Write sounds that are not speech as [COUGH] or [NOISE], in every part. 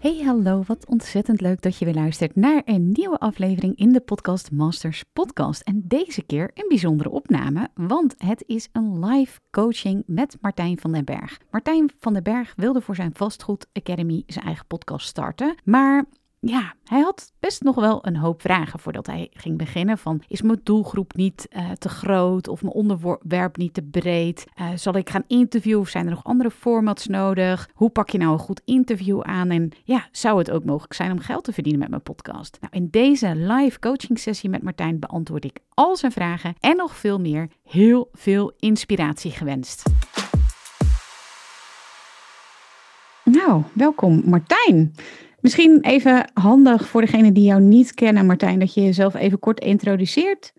Hey hallo, wat ontzettend leuk dat je weer luistert naar een nieuwe aflevering in de Podcast Masters podcast. En deze keer een bijzondere opname, want het is een live coaching met Martijn van den Berg. Martijn van den Berg wilde voor zijn Vastgoed Academy zijn eigen podcast starten, maar ja, hij had best nog wel een hoop vragen voordat hij ging beginnen. Van, is mijn doelgroep niet uh, te groot of mijn onderwerp niet te breed? Uh, zal ik gaan interviewen of zijn er nog andere formats nodig? Hoe pak je nou een goed interview aan? En ja, zou het ook mogelijk zijn om geld te verdienen met mijn podcast? Nou, in deze live coaching sessie met Martijn beantwoord ik al zijn vragen en nog veel meer. Heel veel inspiratie gewenst. Nou, welkom Martijn. Misschien even handig voor degenen die jou niet kennen, Martijn, dat je jezelf even kort introduceert.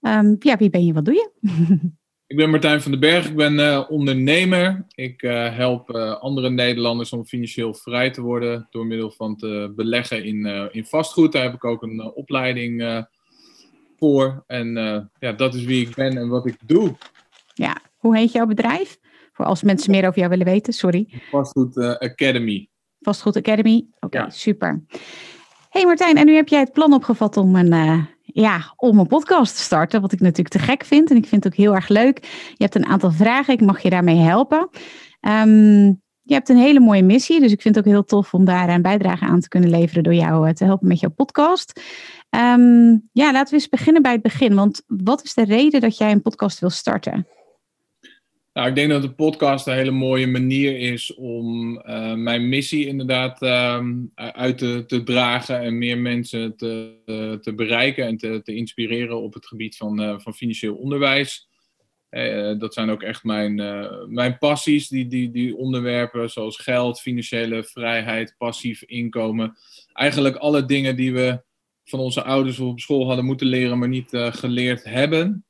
Um, ja, wie ben je, wat doe je? [LAUGHS] Ik ben Martijn van den Berg, ik ben uh, ondernemer. Ik uh, help uh, andere Nederlanders om financieel vrij te worden door middel van te beleggen in, in vastgoed. Daar heb ik ook een opleiding voor. En ja, dat is wie ik ben en wat ik doe. Ja, hoe heet jouw bedrijf? Voor als mensen meer over jou willen weten, sorry. Vastgoed Academy. Vastgoed Academy. Oké, super. Hey Martijn, en nu heb jij het plan opgevat om een, uh, ja, om een podcast te starten, wat ik natuurlijk te gek vind. En ik vind het ook heel erg leuk. Je hebt een aantal vragen, ik mag je daarmee helpen. Um, je hebt een hele mooie missie, dus ik vind het ook heel tof om daar een bijdrage aan te kunnen leveren door jou eh, te helpen met jouw podcast. Um, ja, laten we eens beginnen bij het begin. Want wat is de reden dat jij een podcast wil starten? Nou, ik denk dat de podcast een hele mooie manier is om uh, mijn missie inderdaad uh, uit te, dragen en meer mensen te, uh, te bereiken en te, te, inspireren op het gebied van, uh, van financieel onderwijs. dat zijn ook echt mijn, mijn passies, die, die, die onderwerpen zoals geld, financiële vrijheid, passief inkomen. Eigenlijk alle dingen die we van onze ouders op school hadden moeten leren, maar niet geleerd hebben.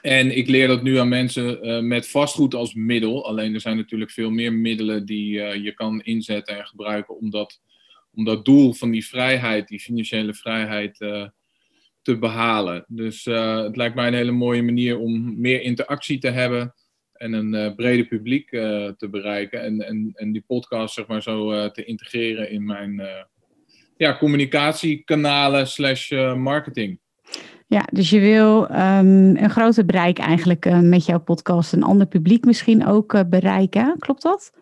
En ik leer dat nu aan mensen uh, met vastgoed als middel. Alleen er zijn natuurlijk veel meer middelen die uh, je kan inzetten en gebruiken om dat, om dat doel van die vrijheid, die financiële vrijheid, uh, te behalen. Dus het lijkt mij een hele mooie manier om meer interactie te hebben en een breder publiek te bereiken. En, en, en die podcast zeg maar zo te integreren in mijn ja, communicatiekanalen slash marketing. Ja, dus je wil um, een groter bereik eigenlijk uh, met jouw podcast, een ander publiek misschien ook uh, bereiken. Klopt dat?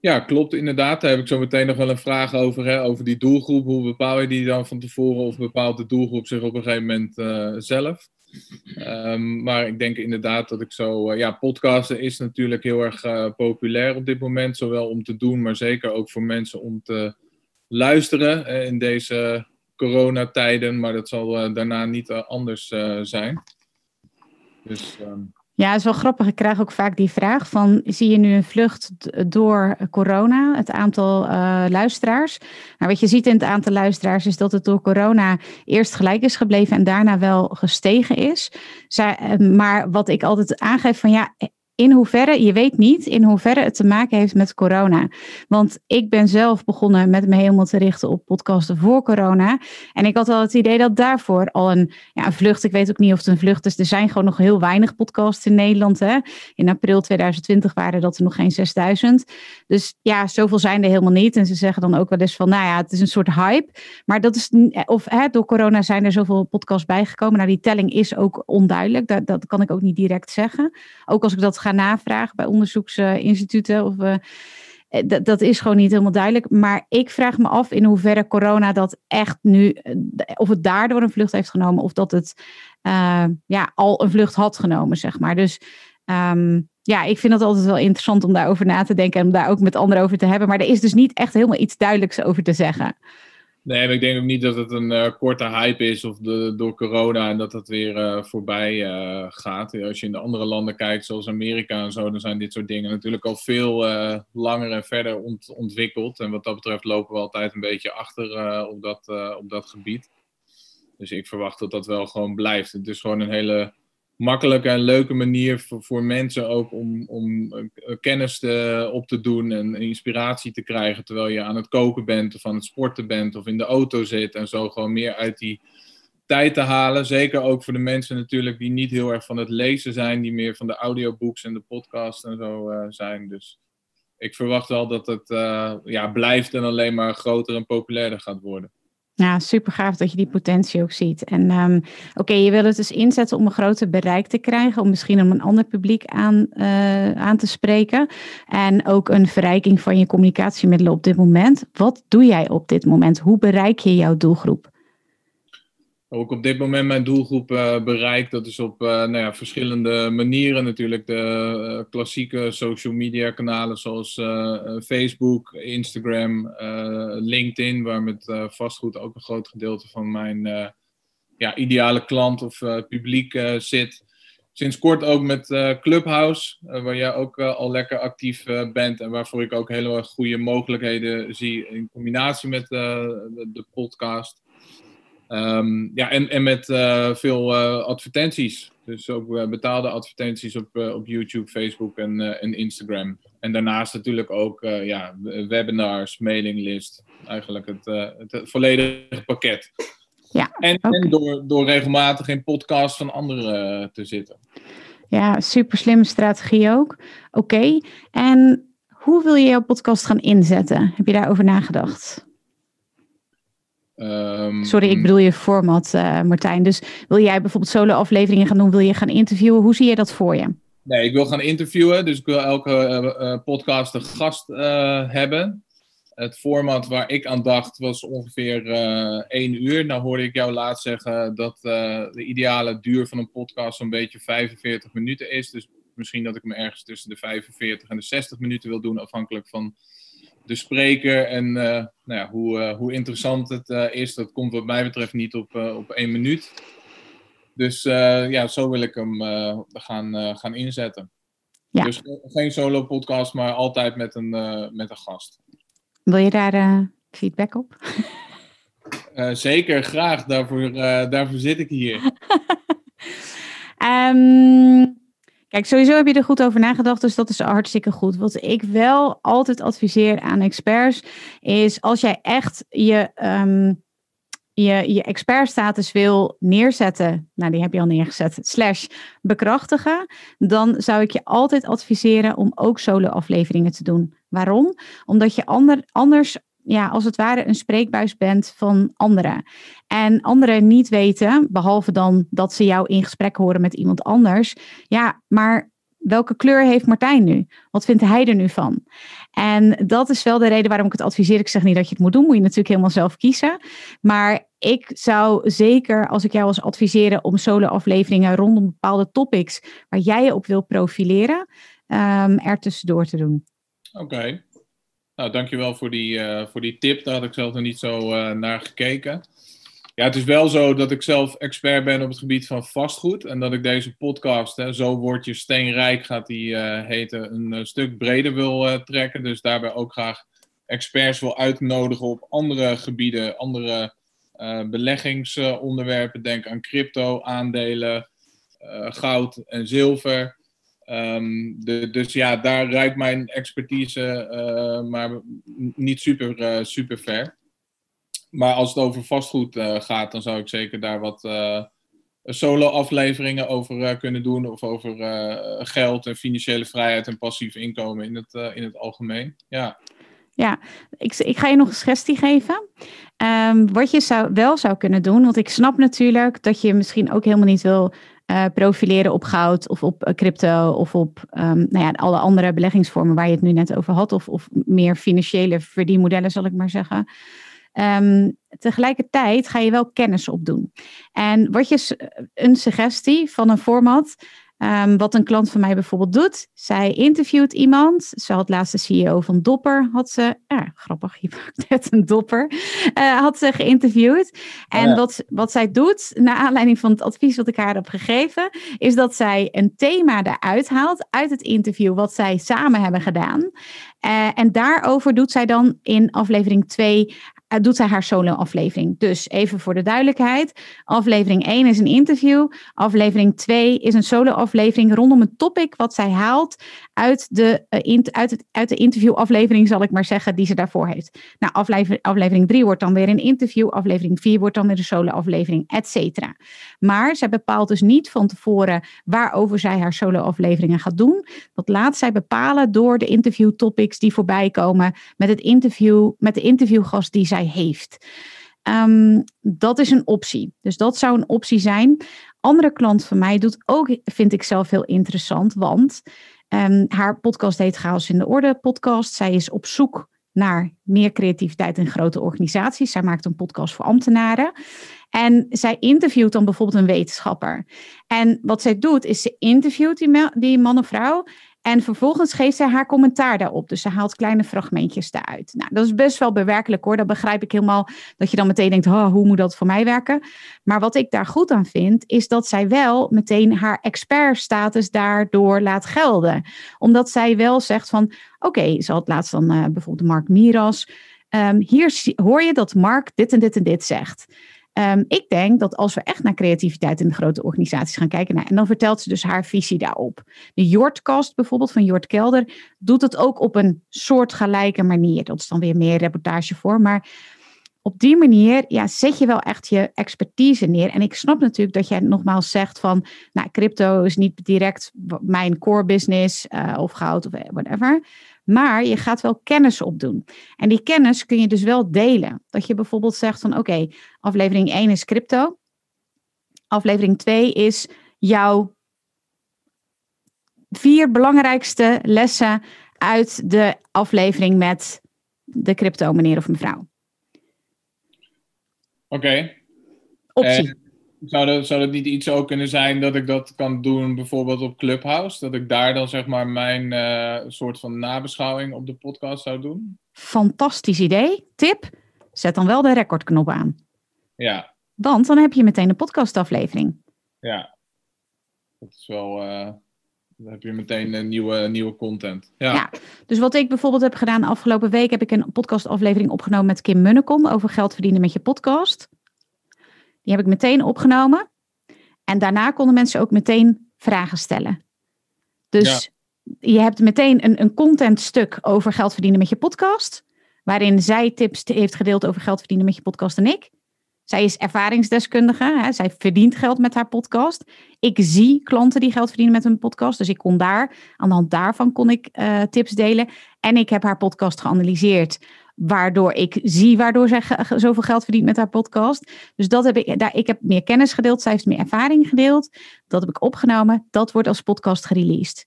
Ja, klopt inderdaad. Daar heb ik zo meteen nog wel een vraag over, hè, over die doelgroep. Hoe bepaal je die dan van tevoren of bepaalt de doelgroep zich op een gegeven moment uh, zelf? Um, maar ik denk inderdaad dat ik zo. ja, podcasten is natuurlijk heel erg populair op dit moment. Zowel om te doen, maar zeker ook voor mensen om te luisteren in deze coronatijden, maar dat zal uh, daarna niet uh, anders uh, zijn. Dus, um... Ja, het is wel grappig. Ik krijg ook vaak die vraag van, zie je nu een vlucht door corona, het aantal luisteraars? Nou, wat je ziet in het aantal luisteraars is dat het door corona eerst gelijk is gebleven en daarna wel gestegen is. Zij, maar wat ik altijd aangeef van, ja, in hoeverre, je weet niet in hoeverre het te maken heeft met corona. Want ik ben zelf begonnen met me helemaal te richten op podcasten voor corona. En ik had al het idee dat daarvoor al een, ja, een vlucht, ik weet ook niet of het een vlucht is. Er zijn gewoon nog heel weinig podcasts in Nederland. Hè? In april 2020 waren dat er nog geen 6000. Dus ja, zoveel zijn er helemaal niet. En ze zeggen dan ook wel eens van, nou ja, het is een soort hype. Maar dat is, of hè, door corona zijn er zoveel podcasts bijgekomen. Nou, die telling is ook onduidelijk. Dat, dat kan ik ook niet direct zeggen. Ook als ik dat ga navragen bij onderzoeksinstituten. Of, uh, dat is gewoon niet helemaal duidelijk. Maar ik vraag me af in hoeverre corona dat echt nu, eh, of het daardoor een vlucht heeft genomen, of dat het ja, al een vlucht had genomen, zeg maar. Dus um, ja, ik vind het altijd wel interessant om daarover na te denken en om daar ook met anderen over te hebben. Maar er is dus niet echt helemaal iets duidelijks over te zeggen. Nee, maar ik denk ook niet dat het een uh, korte hype is of door corona en dat dat weer uh, voorbij uh, gaat. Als je in de andere landen kijkt, zoals Amerika en zo, dan zijn dit soort dingen natuurlijk al veel langer en verder ont, ontwikkeld. En wat dat betreft lopen we altijd een beetje achter op, dat, op dat gebied. Dus ik verwacht dat dat wel gewoon blijft. Het is gewoon een hele makkelijke en leuke manier voor, voor mensen ook om, om eh, kennis te, op te doen en inspiratie te krijgen terwijl je aan het koken bent of aan het sporten bent of in de auto zit en zo gewoon meer uit die tijd te halen. Zeker ook voor de mensen natuurlijk die niet heel erg van het lezen zijn, die meer van de audiobooks en de podcast en zo uh, zijn. Dus ik verwacht wel dat het ja, blijft en alleen maar groter en populairder gaat worden. Ja, super gaaf dat je die potentie ook ziet. En um, oké, je wil het dus inzetten om een groter bereik te krijgen, om misschien om een ander publiek aan, uh, aan te spreken. En ook een verrijking van je communicatiemiddelen op dit moment. Wat doe jij op dit moment? Hoe bereik je jouw doelgroep? Ook op dit moment mijn doelgroep uh, bereikt. Dat is op uh, nou ja, verschillende manieren natuurlijk. De uh, klassieke social media kanalen zoals Facebook, Instagram, LinkedIn, waar met vastgoed ook een groot gedeelte van mijn ja, ideale klant of publiek zit. Sinds kort ook met Clubhouse, waar jij ook al lekker actief bent en waarvoor ik ook hele goede mogelijkheden zie in combinatie met de podcast. Um, ja, en, en met uh, veel uh, advertenties. Dus ook uh, betaalde advertenties op, op YouTube, Facebook en, en Instagram. En daarnaast natuurlijk ook ja, webinars, mailinglist. Eigenlijk het, het, volledige pakket. Ja, en, en door, door regelmatig in podcasts van anderen te zitten. Ja, super slimme strategie ook. Oké, en hoe wil je jouw podcast gaan inzetten? Heb je daarover nagedacht? Um, Sorry, ik bedoel je format, uh, Martijn. Dus wil jij bijvoorbeeld solo-afleveringen gaan doen? Wil je gaan interviewen? Hoe zie je dat voor je? Nee, ik wil gaan interviewen. Dus ik wil elke uh, podcast een gast hebben. Het format waar ik aan dacht was ongeveer één uur. Nou hoorde ik jou laatst zeggen dat de ideale duur van een podcast zo'n beetje 45 minuten is. Dus misschien dat ik me ergens tussen de 45 en de 60 minuten wil doen, afhankelijk van de spreker en uh, nou ja, hoe, uh, hoe interessant het uh, is. Dat komt wat mij betreft niet op, op één minuut. Dus ja, zo wil ik hem gaan, gaan inzetten. Ja. Dus geen solo podcast, maar altijd met een, met een gast. Wil je daar feedback op? [LAUGHS] zeker, graag. Daarvoor, daarvoor zit ik hier. um, [LAUGHS] Kijk, sowieso heb je er goed over nagedacht, dus dat is hartstikke goed. Wat ik wel altijd adviseer aan experts is als jij echt je, um, je, je expertstatus wil neerzetten, nou die heb je al neergezet, slash bekrachtigen, dan zou ik je altijd adviseren om ook solo-afleveringen te doen. Waarom? Omdat je ander, anders ja, als het ware een spreekbuis bent van anderen. En anderen niet weten, behalve dan dat ze jou in gesprek horen met iemand anders. Ja, maar welke kleur heeft Martijn nu? Wat vindt hij er nu van? En dat is wel de reden waarom ik het adviseer. Ik zeg niet dat je het moet doen, moet je natuurlijk helemaal zelf kiezen. Maar ik zou zeker, als ik jou als adviseren om solo-afleveringen rondom bepaalde topics waar jij je op wil profileren, um, er tussendoor te doen. Oké. Nou, dankjewel voor die, uh, voor die tip. Daar had ik zelf nog niet zo uh, naar gekeken. Ja, het is wel zo dat ik zelf expert ben op het gebied van vastgoed. En dat ik deze podcast, hè, Zo word je steenrijk, gaat die uh, heten, een stuk breder wil trekken. Dus daarbij ook graag experts wil uitnodigen op andere gebieden, andere beleggingsonderwerpen. Denk aan crypto, aandelen, goud en zilver. De, dus ja, daar ruikt mijn expertise uh, maar niet super, uh, super ver. Maar als het over vastgoed uh, gaat, dan zou ik zeker daar wat solo-afleveringen over kunnen doen. Of over geld en financiële vrijheid en passief inkomen in het, in het algemeen. Ja. Ja, ik, ik ga je nog een suggestie geven. Um, wat je zou, wel zou kunnen doen, want ik snap natuurlijk dat je misschien ook helemaal niet wil uh, profileren op goud of op eh, crypto of op um, nou ja, alle andere beleggingsvormen waar je het nu net over had, of, of meer financiële verdienmodellen, zal ik maar zeggen. Um, tegelijkertijd ga je wel kennis opdoen. En wat je een suggestie van een format Ehm, wat een klant van mij bijvoorbeeld doet, zij interviewt iemand. Ze had laatst de CEO van Dopper, had ze, ja, grappig, je [LAUGHS] maakt net een Dopper, uh, had ze geïnterviewd. En wat, wat zij doet, naar aanleiding van het advies wat ik haar heb gegeven, is dat zij een thema eruit haalt uit het interview wat zij samen hebben gedaan. Uh, en daarover doet zij dan in aflevering 2 uh, doet zij haar solo-aflevering. Dus even voor de duidelijkheid. Aflevering 1 is een interview. Aflevering 2 is een solo-aflevering rondom een topic wat zij haalt uit de, uh, uit, het, uit de interviewaflevering, zal ik maar zeggen, die ze daarvoor heeft. Nou, aflevering, aflevering 3 wordt dan weer een interview. Aflevering 4 wordt dan weer een solo-aflevering, et cetera. Maar zij bepaalt dus niet van tevoren waarover zij haar solo-afleveringen gaat doen. Dat laat zij bepalen door de interview-topics die voorbij komen met, het interview, met de interviewgast die zij heeft. Um, dat is een optie. Dus dat zou een optie zijn. Andere klant van mij doet ook, vind ik zelf heel interessant, want um, haar podcast heet Chaos in de Orde podcast. Zij is op zoek naar meer creativiteit in grote organisaties. Zij maakt een podcast voor ambtenaren. En zij interviewt dan bijvoorbeeld een wetenschapper. En wat zij doet, is ze interviewt die, die man of vrouw. En vervolgens geeft zij haar commentaar daarop. Dus ze haalt kleine fragmentjes daaruit. Nou, dat is best wel bewerkelijk hoor. Dat begrijp ik helemaal. Dat je dan meteen denkt, oh, hoe moet dat voor mij werken? Maar wat ik daar goed aan vind, is dat zij wel meteen haar expertstatus daardoor laat gelden. Omdat zij wel zegt van, oké, ze had laatst dan uh, bijvoorbeeld Mark Miras. Um, hier hoor je dat Mark dit en dit en dit zegt. Um, ik denk dat als we echt naar creativiteit in de grote organisaties gaan kijken, nou, en dan vertelt ze dus haar visie daarop. De Jortkast bijvoorbeeld van Jort Kelder doet het ook op een soortgelijke manier. Dat is dan weer meer reportage voor, maar op die manier ja, zet je wel echt je expertise neer. En ik snap natuurlijk dat jij nogmaals zegt van, nou, crypto is niet direct mijn core business uh, of goud of whatever. Maar je gaat wel kennis opdoen. En die kennis kun je dus wel delen. Dat je bijvoorbeeld zegt van oké, aflevering 1 is crypto. Aflevering 2 is jouw vier belangrijkste lessen uit de aflevering met de crypto meneer of mevrouw. Oké. Okay. Optie. Zou dat, zou dat niet iets ook kunnen zijn dat ik dat kan doen bijvoorbeeld op Clubhouse? Dat ik daar dan zeg maar mijn uh, soort van nabeschouwing op de podcast zou doen? Fantastisch idee. Tip, zet dan wel de recordknop aan. Ja. Want dan heb je meteen een podcastaflevering. Ja. Dat is wel... Uh... Dan heb je meteen een nieuwe, nieuwe content. Ja. ja. dus wat ik bijvoorbeeld heb gedaan afgelopen week, heb ik een podcastaflevering opgenomen met Kim Munnekom over geld verdienen met je podcast. Die heb ik meteen opgenomen. En daarna konden mensen ook meteen vragen stellen. Dus je hebt meteen een, een contentstuk over geld verdienen met je podcast. Waarin zij tips heeft gedeeld over geld verdienen met je podcast en ik. Zij is ervaringsdeskundige. Hè? Zij verdient geld met haar podcast. Ik zie klanten die geld verdienen met hun podcast. Dus ik kon daar, aan de hand daarvan kon ik uh, tips delen. En ik heb haar podcast geanalyseerd waardoor ik zie waardoor zij zoveel geld verdient met haar podcast. Dus dat heb ik, daar, ik heb meer kennis gedeeld, zij heeft meer ervaring gedeeld. Dat heb ik opgenomen, dat wordt als podcast gereleased.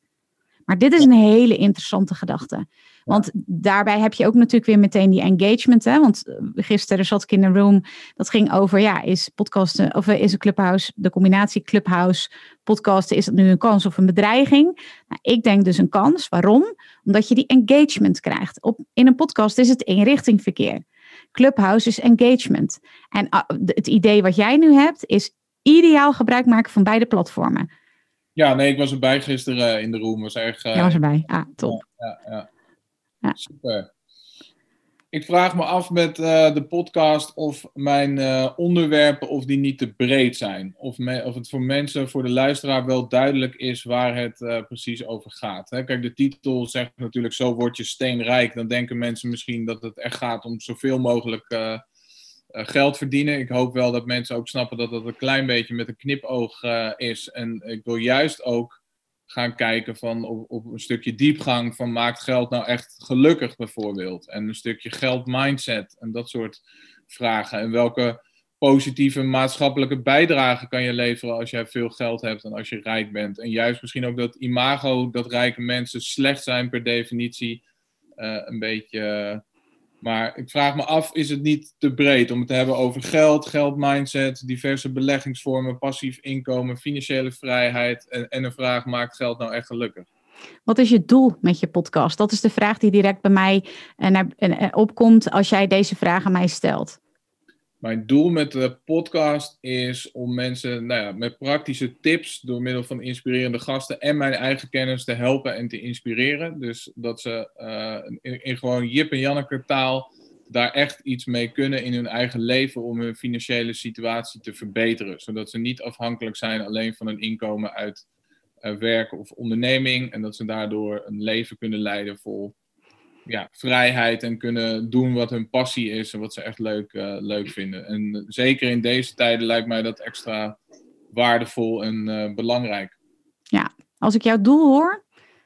Maar dit is een hele interessante gedachte. Want daarbij heb je ook natuurlijk weer meteen die engagement. Hè? Want eh, gisteren zat ik in een room. Dat ging over, ja, is podcasten of eh, is een clubhouse, de combinatie clubhouse, podcasten, is dat nu een kans of een bedreiging? Nou, ik denk dus een kans. Waarom? Omdat je die engagement krijgt. Op, in een podcast is het eenrichtingverkeer. Clubhouse is engagement. En ah, het idee wat jij nu hebt, is ideaal gebruik maken van beide platformen. Ja, nee, ik was erbij gisteren in de room. Was erg, uh, Jij was erbij, ah, top. Ja, ja, ja. Super. Ik vraag me af met uh, de podcast of mijn uh, onderwerpen of die niet te breed zijn. Of, of het voor mensen, voor de luisteraar wel duidelijk is waar het uh, precies over gaat. Hè? Kijk, de titel zegt natuurlijk zo word je steenrijk. Dan denken mensen misschien dat het echt gaat om zoveel mogelijk geld verdienen. Ik hoop wel dat mensen ook snappen dat dat een klein beetje met een knipoog is. En ik wil juist ook gaan kijken van op, op, een stukje diepgang van maakt geld nou echt gelukkig bijvoorbeeld. En een stukje geld mindset en dat soort vragen. En welke positieve maatschappelijke bijdrage kan je leveren als jij veel geld hebt en als je rijk bent. En juist misschien ook dat imago dat rijke mensen slecht zijn per definitie uh, een beetje Maar ik vraag me af, is het niet te breed om het te hebben over geld, geldmindset, diverse beleggingsvormen, passief inkomen, financiële vrijheid en, en een vraag, maakt geld nou echt gelukkig? Wat is je doel met je podcast? Dat is de vraag die direct bij mij uh, uh, opkomt als jij deze vraag aan mij stelt. Mijn doel met de podcast is om mensen nou ja, met praktische tips door middel van inspirerende gasten en mijn eigen kennis te helpen en te inspireren. Dus dat ze uh, in, gewoon Jip en Janneke taal daar echt iets mee kunnen in hun eigen leven om hun financiële situatie te verbeteren. Zodat ze niet afhankelijk zijn alleen van een inkomen uit uh, werk of onderneming en dat ze daardoor een leven kunnen leiden vol ja, vrijheid en kunnen doen wat hun passie is en wat ze echt leuk, uh, leuk vinden. En zeker in deze tijden lijkt mij dat extra waardevol en uh, belangrijk. Ja, als ik jouw doel hoor,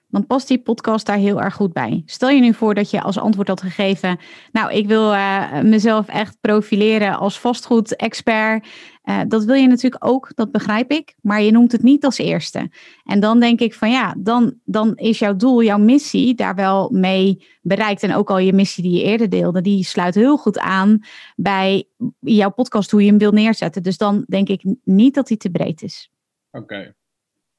dan past die podcast daar heel erg goed bij. Stel je nu voor dat je als antwoord had gegeven, nou, ik wil uh, mezelf echt profileren als vastgoed-expert. Uh, dat wil je natuurlijk ook, dat begrijp ik, maar je noemt het niet als eerste. En dan denk ik van ja, dan, dan is jouw doel, jouw missie daar wel mee bereikt. En ook al je missie die je eerder deelde, die sluit heel goed aan bij jouw podcast, hoe je hem wil neerzetten. Dus dan denk ik niet dat die te breed is. Oké.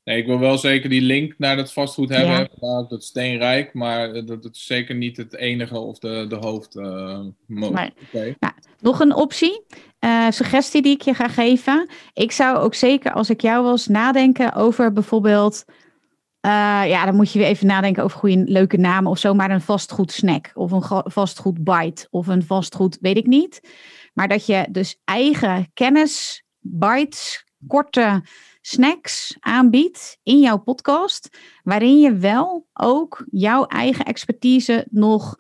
Nee, ik wil wel zeker die link naar dat vastgoed hebben, ja. dat steenrijk, maar dat, dat, is zeker niet het enige of de, de. Uh, okay. nou, nog een optie, uh, suggestie die ik je ga geven. Ik zou ook zeker, als ik jou was, nadenken over bijvoorbeeld, uh, ja, dan moet je weer even nadenken over goede, leuke namen of zo, maar een vastgoed snack of een vastgoed bite of een vastgoed, weet ik niet. Maar dat je dus eigen kennis, bites, korte snacks aanbiedt in jouw podcast, waarin je wel ook jouw eigen expertise nog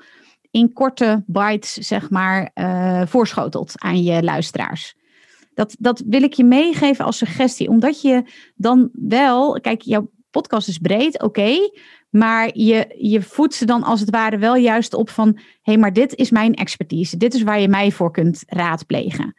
in korte bites, zeg maar, uh, voorschotelt aan je luisteraars. Dat, dat wil ik je meegeven als suggestie, omdat je dan wel, kijk, jouw podcast is breed, oké, maar je, je voedt ze dan als het ware wel juist op van, hé, hey, maar dit is mijn expertise, dit is waar je mij voor kunt raadplegen.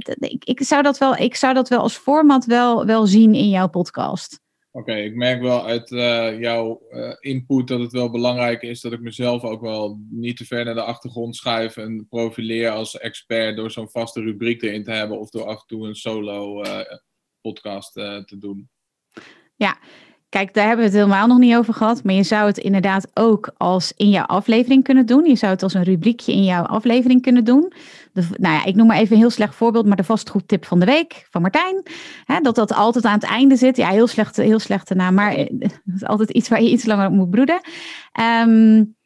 Dat, ik, ik, zou dat wel, ik zou dat wel als format wel, wel zien in jouw podcast. Oké, ik merk wel uit uh, jouw uh, input dat het wel belangrijk is dat ik mezelf ook wel niet te ver naar de achtergrond schuif en profileer als expert door zo'n vaste rubriek erin te hebben of door af en toe een solo uh, podcast te doen. Ja, Kijk, daar hebben we het helemaal nog niet over gehad. Maar je zou het inderdaad ook als in jouw aflevering kunnen doen. Je zou het als een rubriekje in jouw aflevering kunnen doen. Nou ja, ik noem maar even een heel slecht voorbeeld, maar de vastgoedtip van de week van Martijn. Hè, dat dat altijd aan het einde zit. Ja, heel slechte, heel slechte naam, maar het eh, [LAUGHS] is altijd iets waar je iets langer op moet broeden. Um,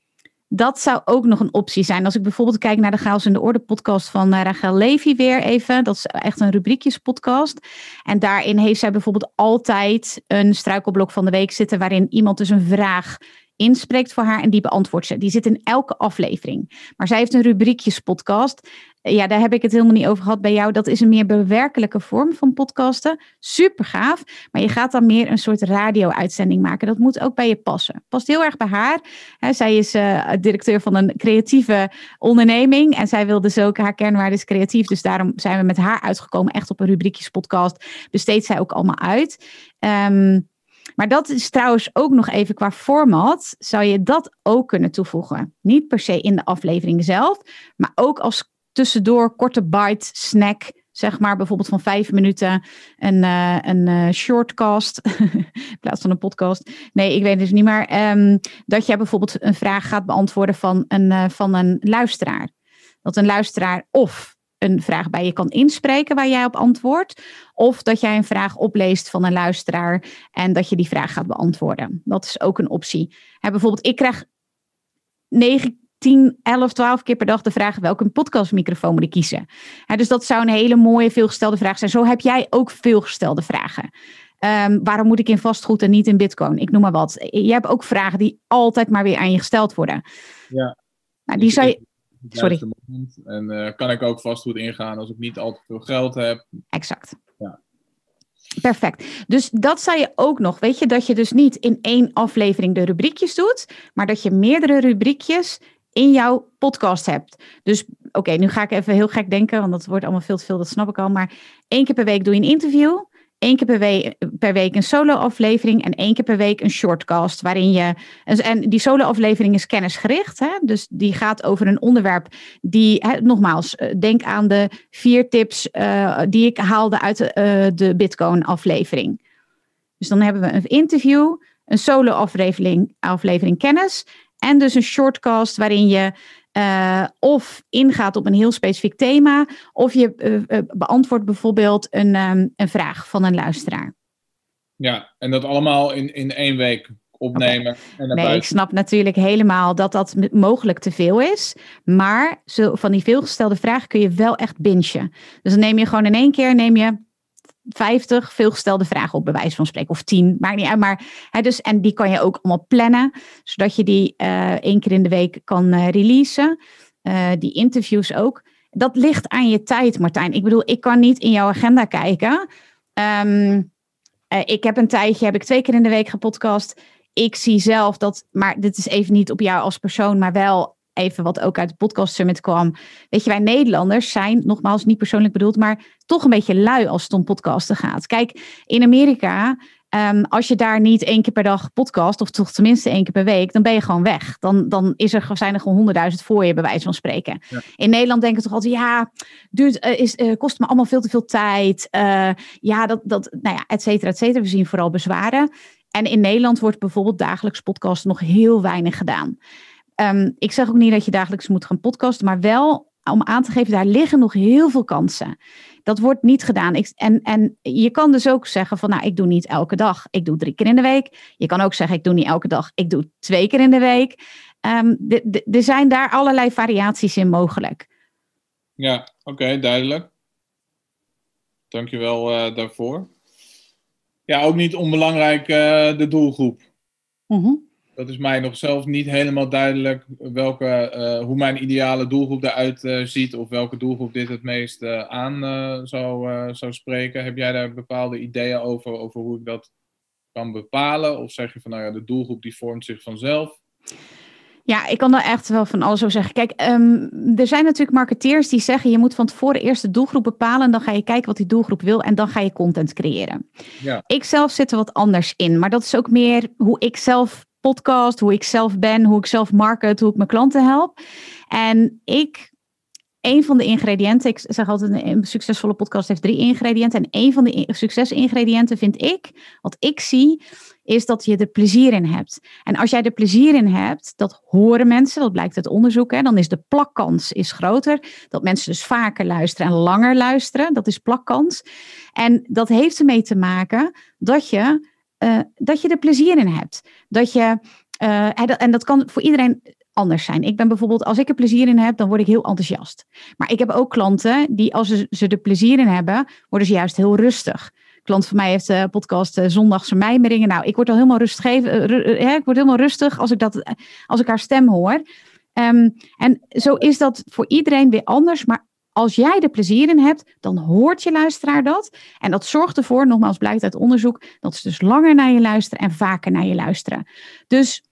dat zou ook nog een optie zijn. Als ik bijvoorbeeld kijk naar de Chaos in de Orde podcast van uh, Rachel Levy weer even. Dat is echt een rubriekjes podcast. En daarin heeft zij bijvoorbeeld altijd een struikelblok van de week zitten... waarin iemand dus een vraag inspreekt voor haar en die beantwoordt ze. Die zit in elke aflevering. Maar zij heeft een rubriekjes podcast ja, daar heb ik het helemaal niet over gehad bij jou. Dat is een meer bewerkelijke vorm van podcasten. Super gaaf. Maar je gaat dan meer een soort radio-uitzending maken. Dat moet ook bij je passen. Past heel erg bij haar. zij is uh, directeur van een creatieve onderneming. En zij wil dus ook, haar kernwaarde is creatief. Dus daarom zijn we met haar uitgekomen. Echt op een rubriekjes podcast. Besteedt zij ook allemaal uit. Um, maar dat is trouwens ook nog even qua format. Zou je dat ook kunnen toevoegen? Niet per se in de aflevering zelf. Maar ook als tussendoor korte bite snack. Zeg maar bijvoorbeeld van vijf minuten een, uh, een uh, shortcast [LAUGHS] in plaats van een podcast. Nee, ik weet het dus niet meer. Um, dat jij bijvoorbeeld een vraag gaat beantwoorden van een, uh, van een luisteraar. Dat een luisteraar of een vraag bij je kan inspreken waar jij op antwoordt. Of dat jij een vraag opleest van een luisteraar en dat je die vraag gaat beantwoorden. Dat is ook een optie. Bijvoorbeeld, ik krijg negen 10, 11, 12 keer per dag de vraag welke podcastmicrofoon moet ik kiezen. dus dat zou een hele mooie veelgestelde vraag zijn. Zo heb jij ook veelgestelde vragen. Um, waarom moet ik in vastgoed en niet in bitcoin? Ik noem maar wat. Je hebt ook vragen die altijd maar weer aan je gesteld worden. Ja. Nou, die zou je... Sorry. En uh, kan ik ook vastgoed ingaan als ik niet al te veel geld heb. Exact. Ja. Perfect. Dus dat zou je ook nog, weet je, dat je dus niet in één aflevering de rubriekjes doet, maar dat je meerdere rubriekjes in jouw podcast hebt. Dus oké, nu ga ik even heel gek denken, want dat wordt allemaal veel te veel, dat snap ik al. Maar één keer per week doe je een interview. één keer per week, per week een solo-aflevering en één keer per week een shortcast. Waarin je. En die solo-aflevering is kennisgericht. Hè? Dus die gaat over een onderwerp die. Hè, nogmaals, eh, denk aan de vier tips uh, die ik haalde uit de, uh, de Bitcoin-aflevering. Dus dan hebben we een interview, een solo-aflevering aflevering kennis. En dus een shortcast waarin je uh, of ingaat op een heel specifiek thema, of je uh, beantwoordt bijvoorbeeld een, um, een vraag van een luisteraar. Ja, en dat allemaal in, in één week opnemen. Okay. En nee, buiten. ik snap natuurlijk helemaal dat dat mogelijk te veel is. Maar zo, van die veelgestelde vragen kun je wel echt bingen. Dus dan neem je gewoon in één keer neem je 50 veelgestelde vragen op, bij wijze van spreken, of 10, maakt niet uit. Maar, hè, dus, en die kan je ook allemaal plannen, zodat je die uh, één keer in de week kan uh, releasen. Uh, die interviews ook. Dat ligt aan je tijd, Martijn. Ik bedoel, ik kan niet in jouw agenda kijken. Um, ik heb een tijdje, heb ik twee keer in de week gepodcast. Ik zie zelf dat, maar dit is even niet op jou als persoon, maar wel even wat ook uit de podcast summit kwam. Weet je, wij Nederlanders zijn, nogmaals niet persoonlijk bedoeld, maar toch een beetje lui als het om podcasten gaat. Kijk, in Amerika, um, als je daar niet één keer per dag podcast, of toch tenminste één keer per week, dan ben je gewoon weg. Dan, dan is er, zijn er gewoon honderdduizend voor je, bij wijze van spreken. Ja. In Nederland denken toch altijd, ja, duurt, uh, is, uh, kost me allemaal veel te veel tijd. Uh, ja, dat, dat, nou ja, et cetera, et cetera. We zien vooral bezwaren. En in Nederland wordt bijvoorbeeld dagelijks podcast nog heel weinig gedaan. Um, ik zeg ook niet dat je dagelijks moet gaan podcasten, maar wel om aan te geven, daar liggen nog heel veel kansen. Dat wordt niet gedaan. Ik, en, en je kan dus ook zeggen van, nou, ik doe niet elke dag. Ik doe drie keer in de week. Je kan ook zeggen, ik doe niet elke dag. Ik doe twee keer in de week. Um, er zijn daar allerlei variaties in mogelijk. Ja, oké, okay, duidelijk. Dankjewel uh, daarvoor. Ja, ook niet onbelangrijk uh, de doelgroep. Mm -hmm dat is mij nog zelf niet helemaal duidelijk welke, uh, hoe mijn ideale doelgroep eruit uh, ziet of welke doelgroep dit het meest uh, aan zou, zou spreken. Heb jij daar bepaalde ideeën over, over hoe ik dat kan bepalen? Of zeg je van nou ja, de doelgroep die vormt zich vanzelf? Ja, ik kan er echt wel van alles over zeggen. Kijk, um, er zijn natuurlijk marketeers die zeggen: je moet van tevoren eerst de doelgroep bepalen. En dan ga je kijken wat die doelgroep wil. En dan ga je content creëren. Ja. Ik zelf zit er wat anders in. Maar dat is ook meer hoe ik zelf podcast, hoe ik zelf ben, hoe ik zelf market, hoe ik mijn klanten help. En ik, een van de ingrediënten, ik zeg altijd een succesvolle podcast heeft drie ingrediënten. En een van de succesingrediënten vind ik, wat ik zie, is dat je er plezier in hebt. En als jij er plezier in hebt, dat horen mensen, dat blijkt uit onderzoek, hè, dan is de plakkans is groter. Dat mensen dus vaker luisteren en langer luisteren, dat is plakkans. En dat heeft ermee te maken dat je uh, dat je er plezier in hebt. Dat je, uh, en dat kan voor iedereen anders zijn. Ik ben bijvoorbeeld, als ik er plezier in heb, dan word ik heel enthousiast. Maar ik heb ook klanten die, als ze, er plezier in hebben, worden ze juist heel rustig. Klant van mij heeft de podcast uh, Zondagse Mijmeringen. Nou, ik word al helemaal rustig. Ik word helemaal rustig als ik, dat, als ik haar stem hoor. Um, en zo is dat voor iedereen weer anders. Maar als jij er plezier in hebt, dan hoort je luisteraar dat. En dat zorgt ervoor, nogmaals blijkt uit onderzoek, dat ze dus langer naar je luisteren en vaker naar je luisteren. Dus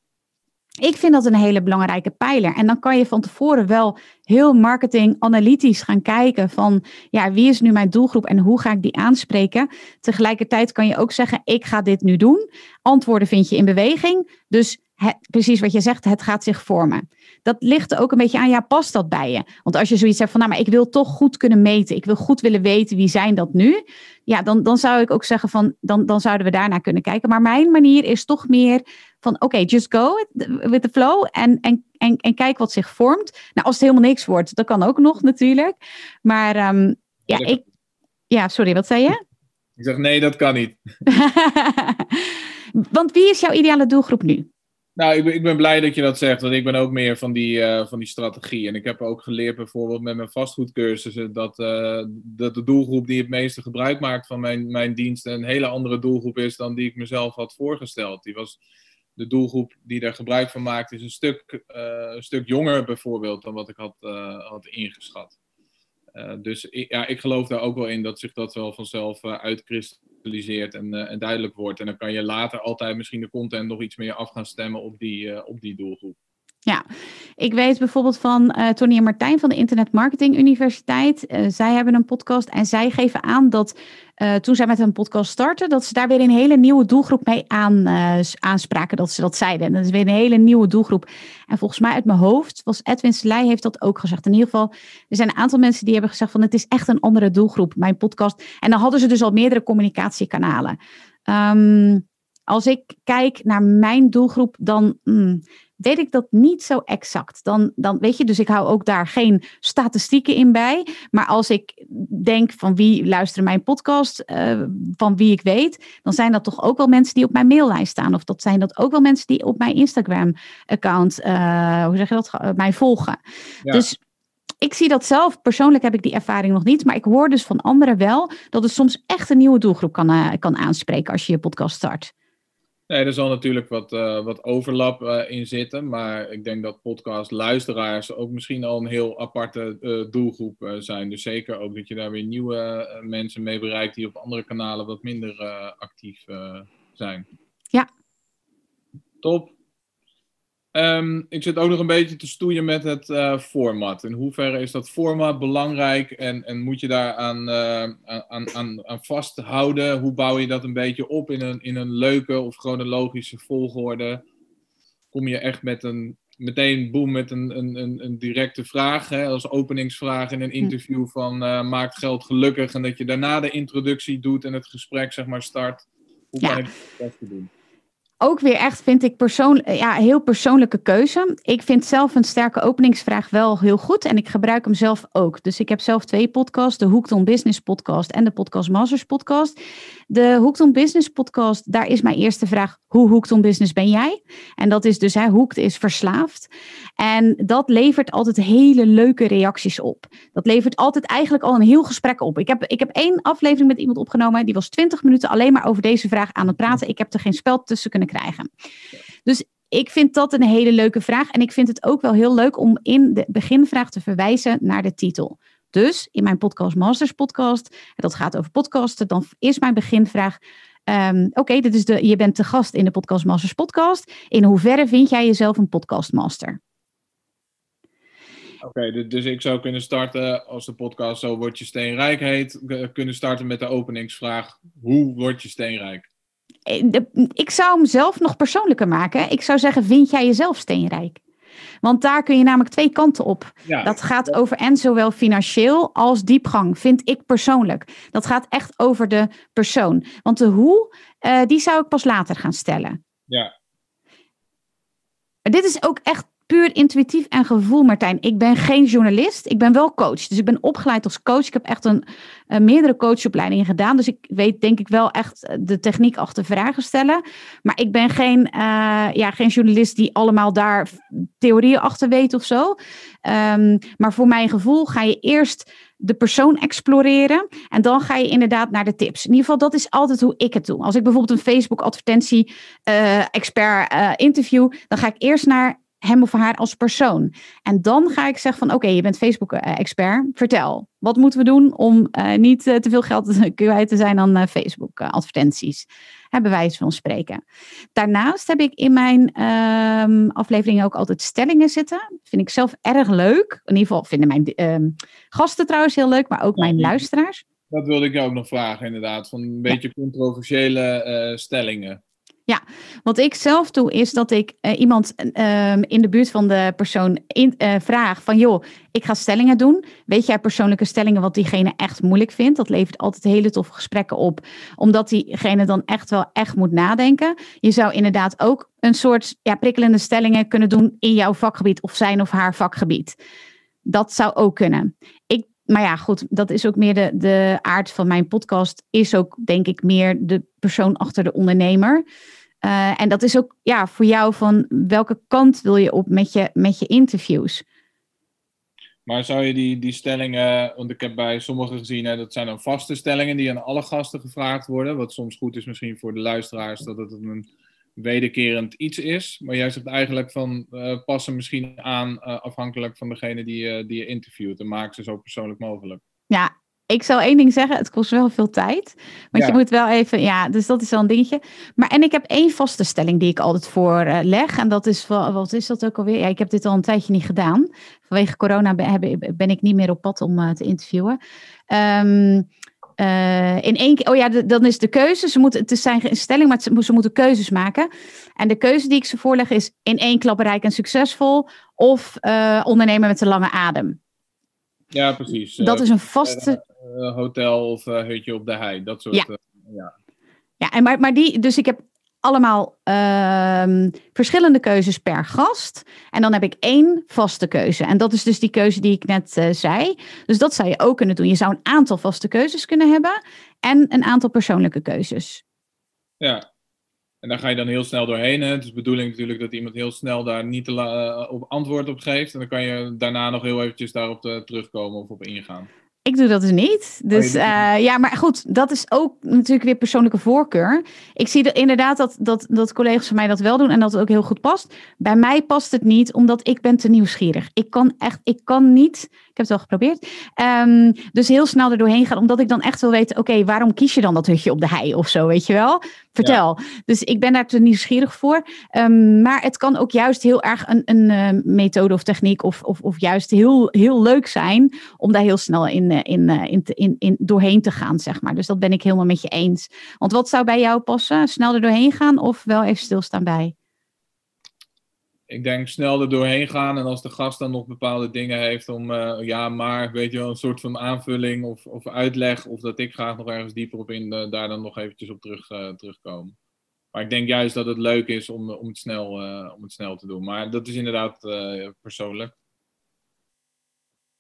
ik vind dat een hele belangrijke pijler. En dan kan je van tevoren wel heel marketing analytisch gaan kijken van ja, wie is nu mijn doelgroep en hoe ga ik die aanspreken. Tegelijkertijd kan je ook zeggen, ik ga dit nu doen. Antwoorden vind je in beweging. Dus precies wat je zegt, het gaat zich vormen. Dat ligt er ook een beetje aan, ja, past dat bij je? Want als je zoiets hebt van, nou, maar ik wil toch goed kunnen meten, ik wil goed willen weten wie zijn dat nu, ja, dan, dan zou ik ook zeggen van, dan, dan zouden we daarnaar kunnen kijken. Maar mijn manier is toch meer van, oké, okay, just go with the flow en, en, en, en kijk wat zich vormt. Nou, als het helemaal niks wordt, dat kan ook nog natuurlijk. Maar um, ja, ik, ja, sorry, wat zei je? Ik zeg nee, dat kan niet. [LAUGHS] Want wie is jouw ideale doelgroep nu? Nou, ik ben, ik ben blij dat je dat zegt, want ik ben ook meer van die, uh, van die strategie. En ik heb ook geleerd bijvoorbeeld met mijn vastgoedcursussen dat, uh, dat de doelgroep die het meeste gebruik maakt van mijn, mijn diensten een hele andere doelgroep is dan die ik mezelf had voorgesteld. Die was, de doelgroep die daar gebruik van maakt is een stuk, uh, een stuk jonger bijvoorbeeld dan wat ik had, had ingeschat. dus ja, ik geloof daar ook wel in dat zich dat wel vanzelf en, uh, en, duidelijk wordt. En dan kan je later altijd misschien de content nog iets meer af gaan stemmen op die, uh, op die doelgroep. Ja, ik weet bijvoorbeeld van uh, Tony en Martijn van de Internet Marketing Universiteit. Uh, zij hebben een podcast en zij geven aan dat uh, toen zij met hun podcast starten, dat ze daar weer een hele nieuwe doelgroep mee aan, aanspraken. Dat ze dat zeiden. En dat is weer een hele nieuwe doelgroep. En volgens mij uit mijn hoofd was Edwin Selei heeft dat ook gezegd. In ieder geval, er zijn een aantal mensen die hebben gezegd van het is echt een andere doelgroep, mijn podcast. En dan hadden ze dus al meerdere communicatiekanalen. Um, als ik kijk naar mijn doelgroep, dan mm, weet ik dat niet zo exact. Dan, dan weet je, dus ik hou ook daar geen statistieken in bij. Maar als ik denk van wie luistert mijn podcast, uh, van wie ik weet, dan zijn dat toch ook wel mensen die op mijn maillijst staan. Of dat zijn dat ook wel mensen die op mijn Instagram-account, uh, hoe zeg je dat, uh, mij volgen. Dus ik zie dat zelf, persoonlijk heb ik die ervaring nog niet, maar ik hoor dus van anderen wel dat het soms echt een nieuwe doelgroep kan, kan aanspreken als je je podcast start. Nee, er zal natuurlijk wat, uh, wat overlap uh, in zitten. Maar ik denk dat podcast-luisteraars ook misschien al een heel aparte uh, doelgroep zijn. Dus zeker ook dat je daar weer nieuwe mensen mee bereikt die op andere kanalen wat minder actief zijn. Ja. Top. Um, ik zit ook nog een beetje te stoeien met het uh, format. In hoeverre is dat format belangrijk en, en moet je daar aan, uh, aan, aan, aan vasthouden? Hoe bouw je dat een beetje op in een, in een leuke of chronologische volgorde? Kom je echt met een, meteen boem met een, een, een, directe vraag, hè, als openingsvraag in een hm. interview van uh, maakt geld gelukkig en dat je daarna de introductie doet en het gesprek zeg maar start? Hoe kan ik dat doen? Ook weer echt, vind ik, persoon, ja, heel persoonlijke keuze. Ik vind zelf een sterke openingsvraag wel heel goed en ik gebruik hem zelf ook. Dus ik heb zelf twee podcasts, de Hooked on Business podcast en de Podcast Masters podcast. De Hooked on Business podcast, daar is mijn eerste vraag, hoe hooked on business ben jij? En dat is dus, hè, hooked is verslaafd. En dat levert altijd hele leuke reacties op. Dat levert altijd eigenlijk al een heel gesprek op. Ik heb, ik heb één aflevering met iemand opgenomen, die was 20 minuten alleen maar over deze vraag aan het praten. Ik heb er geen spel tussen kunnen krijgen. Dus ik vind dat een hele leuke vraag. En ik vind het ook wel heel leuk om in de beginvraag te verwijzen naar de titel. Dus in mijn podcast Masters podcast, dat gaat over podcasten, dan is mijn beginvraag. Um, Oké, dit is de, je bent te gast in de Podcast Masters podcast. In hoeverre vind jij jezelf een podcastmaster? Oké, dus ik zou kunnen starten, als de podcast Zo Word Je Steenrijk heet, kunnen starten met de openingsvraag, hoe word je steenrijk? Eh, ik zou hem zelf nog persoonlijker maken. Ik zou zeggen, vind jij jezelf steenrijk? Want daar kun je namelijk twee kanten op. dat gaat over en zowel financieel als diepgang, vind ik persoonlijk. Dat gaat echt over de persoon. Want de hoe, uh, die zou ik pas later gaan stellen. Ja. Dit is ook echt puur intuïtief en gevoel, Martijn. Ik ben geen journalist, ik ben wel coach. Dus ik ben opgeleid als coach. Ik heb echt een, meerdere coachopleidingen gedaan. Dus ik weet denk ik wel echt eh, de techniek achter vragen stellen. Maar ik ben geen, uh, ja, geen journalist die allemaal daar theorieën achter weet of zo. Um, maar voor mijn gevoel ga je eerst de persoon exploreren. En dan ga je inderdaad naar de tips. In ieder geval, dat is altijd hoe ik het doe. Als ik bijvoorbeeld een Facebook-advertentie-expert interview, dan ga ik eerst naar hem of haar als persoon. En dan ga ik zeggen van oké, je bent Facebook-expert. Vertel, wat moeten we doen om uh, niet uh, te veel geld [LAUGHS] kwijt te zijn aan uh, Facebook-advertenties? Hebben wij van spreken. Daarnaast heb ik in mijn ehm, afleveringen ook altijd stellingen zitten. Vind ik zelf erg leuk. In ieder geval vinden mijn ehm, gasten trouwens heel leuk, maar ook mijn luisteraars. Dat wilde ik jou ook nog vragen, inderdaad. Van een beetje controversiële stellingen. Ja, wat ik zelf doe is dat ik uh, iemand uh, in de buurt van de persoon in, uh, vraag van joh, ik ga stellingen doen. Weet jij persoonlijke stellingen wat diegene echt moeilijk vindt? Dat levert altijd hele toffe gesprekken op, omdat diegene dan echt wel echt moet nadenken. Je zou inderdaad ook een soort ja, prikkelende stellingen kunnen doen in jouw vakgebied of zijn of haar vakgebied. Dat zou ook kunnen. Maar ja, goed, dat is ook meer de, de aard van mijn podcast. Is ook, denk ik, meer de persoon achter de ondernemer. Uh, en dat is ook ja, voor jou van welke kant wil je op met je, met je interviews? Maar zou je die, die stellingen, want ik heb bij sommigen gezien, hè, dat zijn dan vaste stellingen die aan alle gasten gevraagd worden. Wat soms goed is misschien voor de luisteraars, dat het een wederkerend iets is. Maar jij zegt eigenlijk van uh, passen misschien aan uh, afhankelijk van degene die, uh, die je interviewt en maak ze zo persoonlijk mogelijk. Ja, ik zal één ding zeggen, het kost wel veel tijd. Want je moet wel even, ja, dus dat is wel een dingetje. Maar en ik heb één vaste stelling die ik altijd voorleg. Uh, en dat is, wat is dat ook alweer? Ja, ik heb dit al een tijdje niet gedaan. Vanwege corona ben, ben ik niet meer op pad om te interviewen. Um, uh, in één keer, oh ja, de, dan is de keuze. Ze moeten, het is zijn stelling, maar ze, ze, moeten keuzes maken. En de keuze die ik ze voorleg is in één klap rijk en succesvol of uh, ondernemen met een lange adem. Ja, precies. Dat is een vaste. Hotel of hutje op de hei, dat soort. Ja, ja. ja en maar, maar die, dus ik heb allemaal uh, verschillende keuzes per gast. En dan heb ik één vaste keuze. En dat is dus die keuze die ik net uh, zei. Dus dat zou je ook kunnen doen. Je zou een aantal vaste keuzes kunnen hebben en een aantal persoonlijke keuzes. Ja, en daar ga je dan heel snel doorheen. Hè? Het is de bedoeling natuurlijk dat iemand heel snel daar niet te uh, op antwoord op geeft. En dan kan je daarna nog heel eventjes daarop eh, terugkomen of op ingaan. Ik doe dat dus niet. Oh, dus uh, ja, maar goed, dat is ook natuurlijk weer persoonlijke voorkeur. Ik zie inderdaad dat, dat, dat collega's van mij dat wel doen en dat het ook heel goed past. Bij mij past het niet, omdat ik ben te nieuwsgierig. Ik kan echt, ik kan niet, ik heb het wel geprobeerd, um, dus heel snel er doorheen gaan, omdat ik dan echt wil weten, oké, waarom kies je dan dat hutje op de hei of zo, weet je wel? Vertel. Dus ik ben daar te nieuwsgierig voor. Um, maar het kan ook juist heel erg een, een uh, methode of techniek of, of, of juist heel, heel leuk zijn om daar heel snel in, uh, in, uh, in, in, in, doorheen te gaan, zeg maar. Dus dat ben ik helemaal met je eens. Want wat zou bij jou passen? Snel er doorheen gaan of wel even stilstaan bij? Ik denk snel er doorheen gaan. En als de gast dan nog bepaalde dingen heeft om, uh, ja, maar weet je wel, een soort van aanvulling of, of uitleg. Of dat ik graag nog ergens dieper op in, uh, daar dan nog eventjes op terug, uh, terugkomen. Maar ik denk juist dat het leuk is om, om, het, snel, om het snel te doen. Maar dat is inderdaad persoonlijk.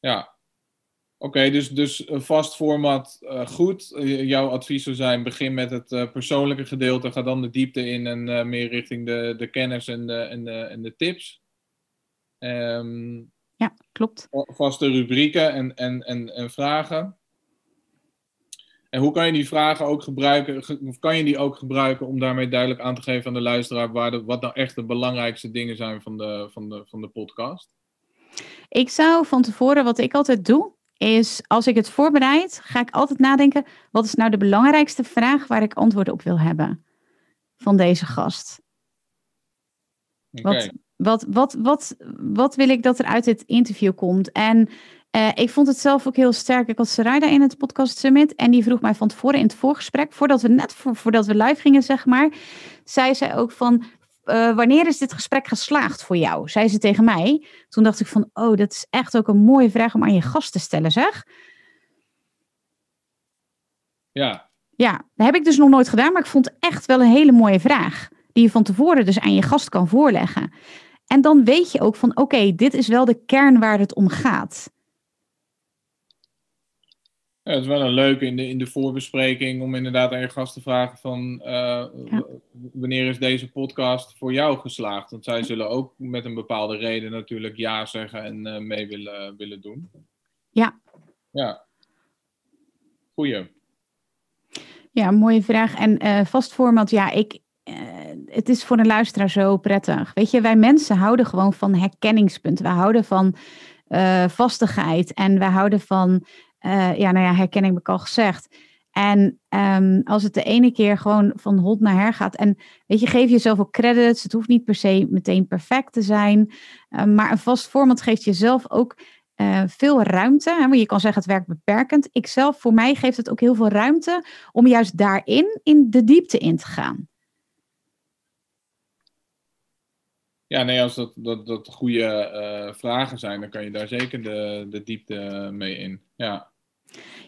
Ja. Oké, dus, dus een vast format uh, goed. jouw advies zou zijn: begin met het uh, persoonlijke gedeelte, ga dan de diepte in en uh, meer richting de, de kennis en de, en de, en de tips. Um, ja, klopt. Vaste rubrieken en, en, en, en vragen. En hoe kan je die vragen ook gebruiken, of kan je die ook gebruiken om daarmee duidelijk aan te geven aan de luisteraar waar de, wat nou echt de belangrijkste dingen zijn van de, van, de, van de podcast? Ik zou van tevoren, wat ik altijd doe, is als ik het voorbereid, ga ik altijd nadenken: wat is nou de belangrijkste vraag waar ik antwoord op wil hebben van deze gast? Wat, wat, wat, wat, wat wil ik dat er uit dit interview komt? En uh, ik vond het zelf ook heel sterk. Ik had Sarayda in het podcast summit en die vroeg mij van tevoren in het voorgesprek, voordat we net voor, voordat we live gingen, zeg maar, zei zij ook van uh, wanneer is dit gesprek geslaagd voor jou? Zei ze tegen mij. Toen dacht ik van, oh, dat is echt ook een mooie vraag om aan je gast te stellen, zeg. Ja. Ja, dat heb ik dus nog nooit gedaan, maar ik vond echt wel een hele mooie vraag. Die je van tevoren dus aan je gast kan voorleggen. En dan weet je ook van, oké, dit is wel de kern waar het om gaat. Ja, het is wel een leuke in de, in de voorbespreking om inderdaad aan je gast te vragen van uh, wanneer is deze podcast voor jou geslaagd? Want zij zullen ook met een bepaalde reden natuurlijk ja zeggen en uh, mee willen, willen doen. Ja. Ja. Goeie. Ja, mooie vraag. En uh, vast format, ja, ik, het is voor een luisteraar zo prettig. Weet je, wij mensen houden gewoon van herkenningspunten. We houden van vastigheid en we houden van uh, ja, nou ja, herkenning heb ik al gezegd. En um, als het de ene keer gewoon van hot naar her gaat. En weet je, geef jezelf ook credits. Het hoeft niet per se meteen perfect te zijn. Uh, maar een vast format geeft jezelf ook uh, veel ruimte. Hè, je kan zeggen het werkt beperkend. Ik zelf, voor mij geeft het ook heel veel ruimte om juist daarin in de diepte in te gaan. Ja, nee, als dat, dat, dat goede vragen zijn, dan kan je daar zeker de, de diepte mee in. Ja.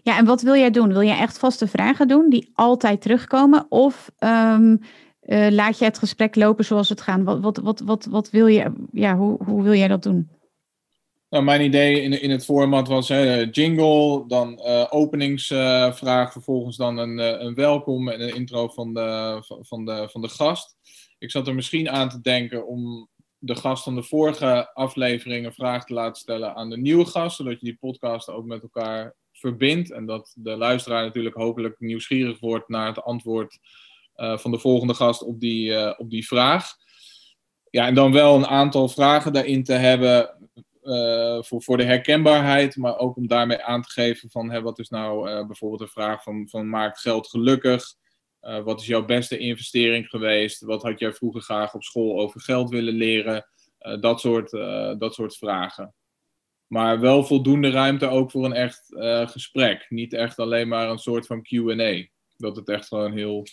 Ja, en wat wil jij doen? Wil jij echt vaste vragen doen die altijd terugkomen? Of um, uh, laat je het gesprek lopen zoals het gaat? Wat, wat, wat, wat, wat wil je, ja, hoe, hoe wil jij dat doen? Nou, mijn idee in, in het format was hè, jingle, dan uh, openingsvraag, vervolgens dan een, een welkom en een intro van de, van, de, van de gast. Ik zat er misschien aan te denken om de gast van de vorige aflevering een vraag te laten stellen aan de nieuwe gast, zodat je die podcast ook met elkaar verbindt. En dat de luisteraar natuurlijk hopelijk nieuwsgierig wordt naar het antwoord uh, van de volgende gast op die, uh, op die vraag. Ja, en dan wel een aantal vragen daarin te hebben uh, voor, voor de herkenbaarheid, maar ook om daarmee aan te geven van hè, wat is nou bijvoorbeeld de vraag van, van maakt geld gelukkig? Wat is jouw beste investering geweest? Wat had jij vroeger graag op school over geld willen leren? dat, soort, dat soort vragen. Maar wel voldoende ruimte ook voor een echt gesprek. Niet echt alleen maar een soort van QA. Dat het echt gewoon heel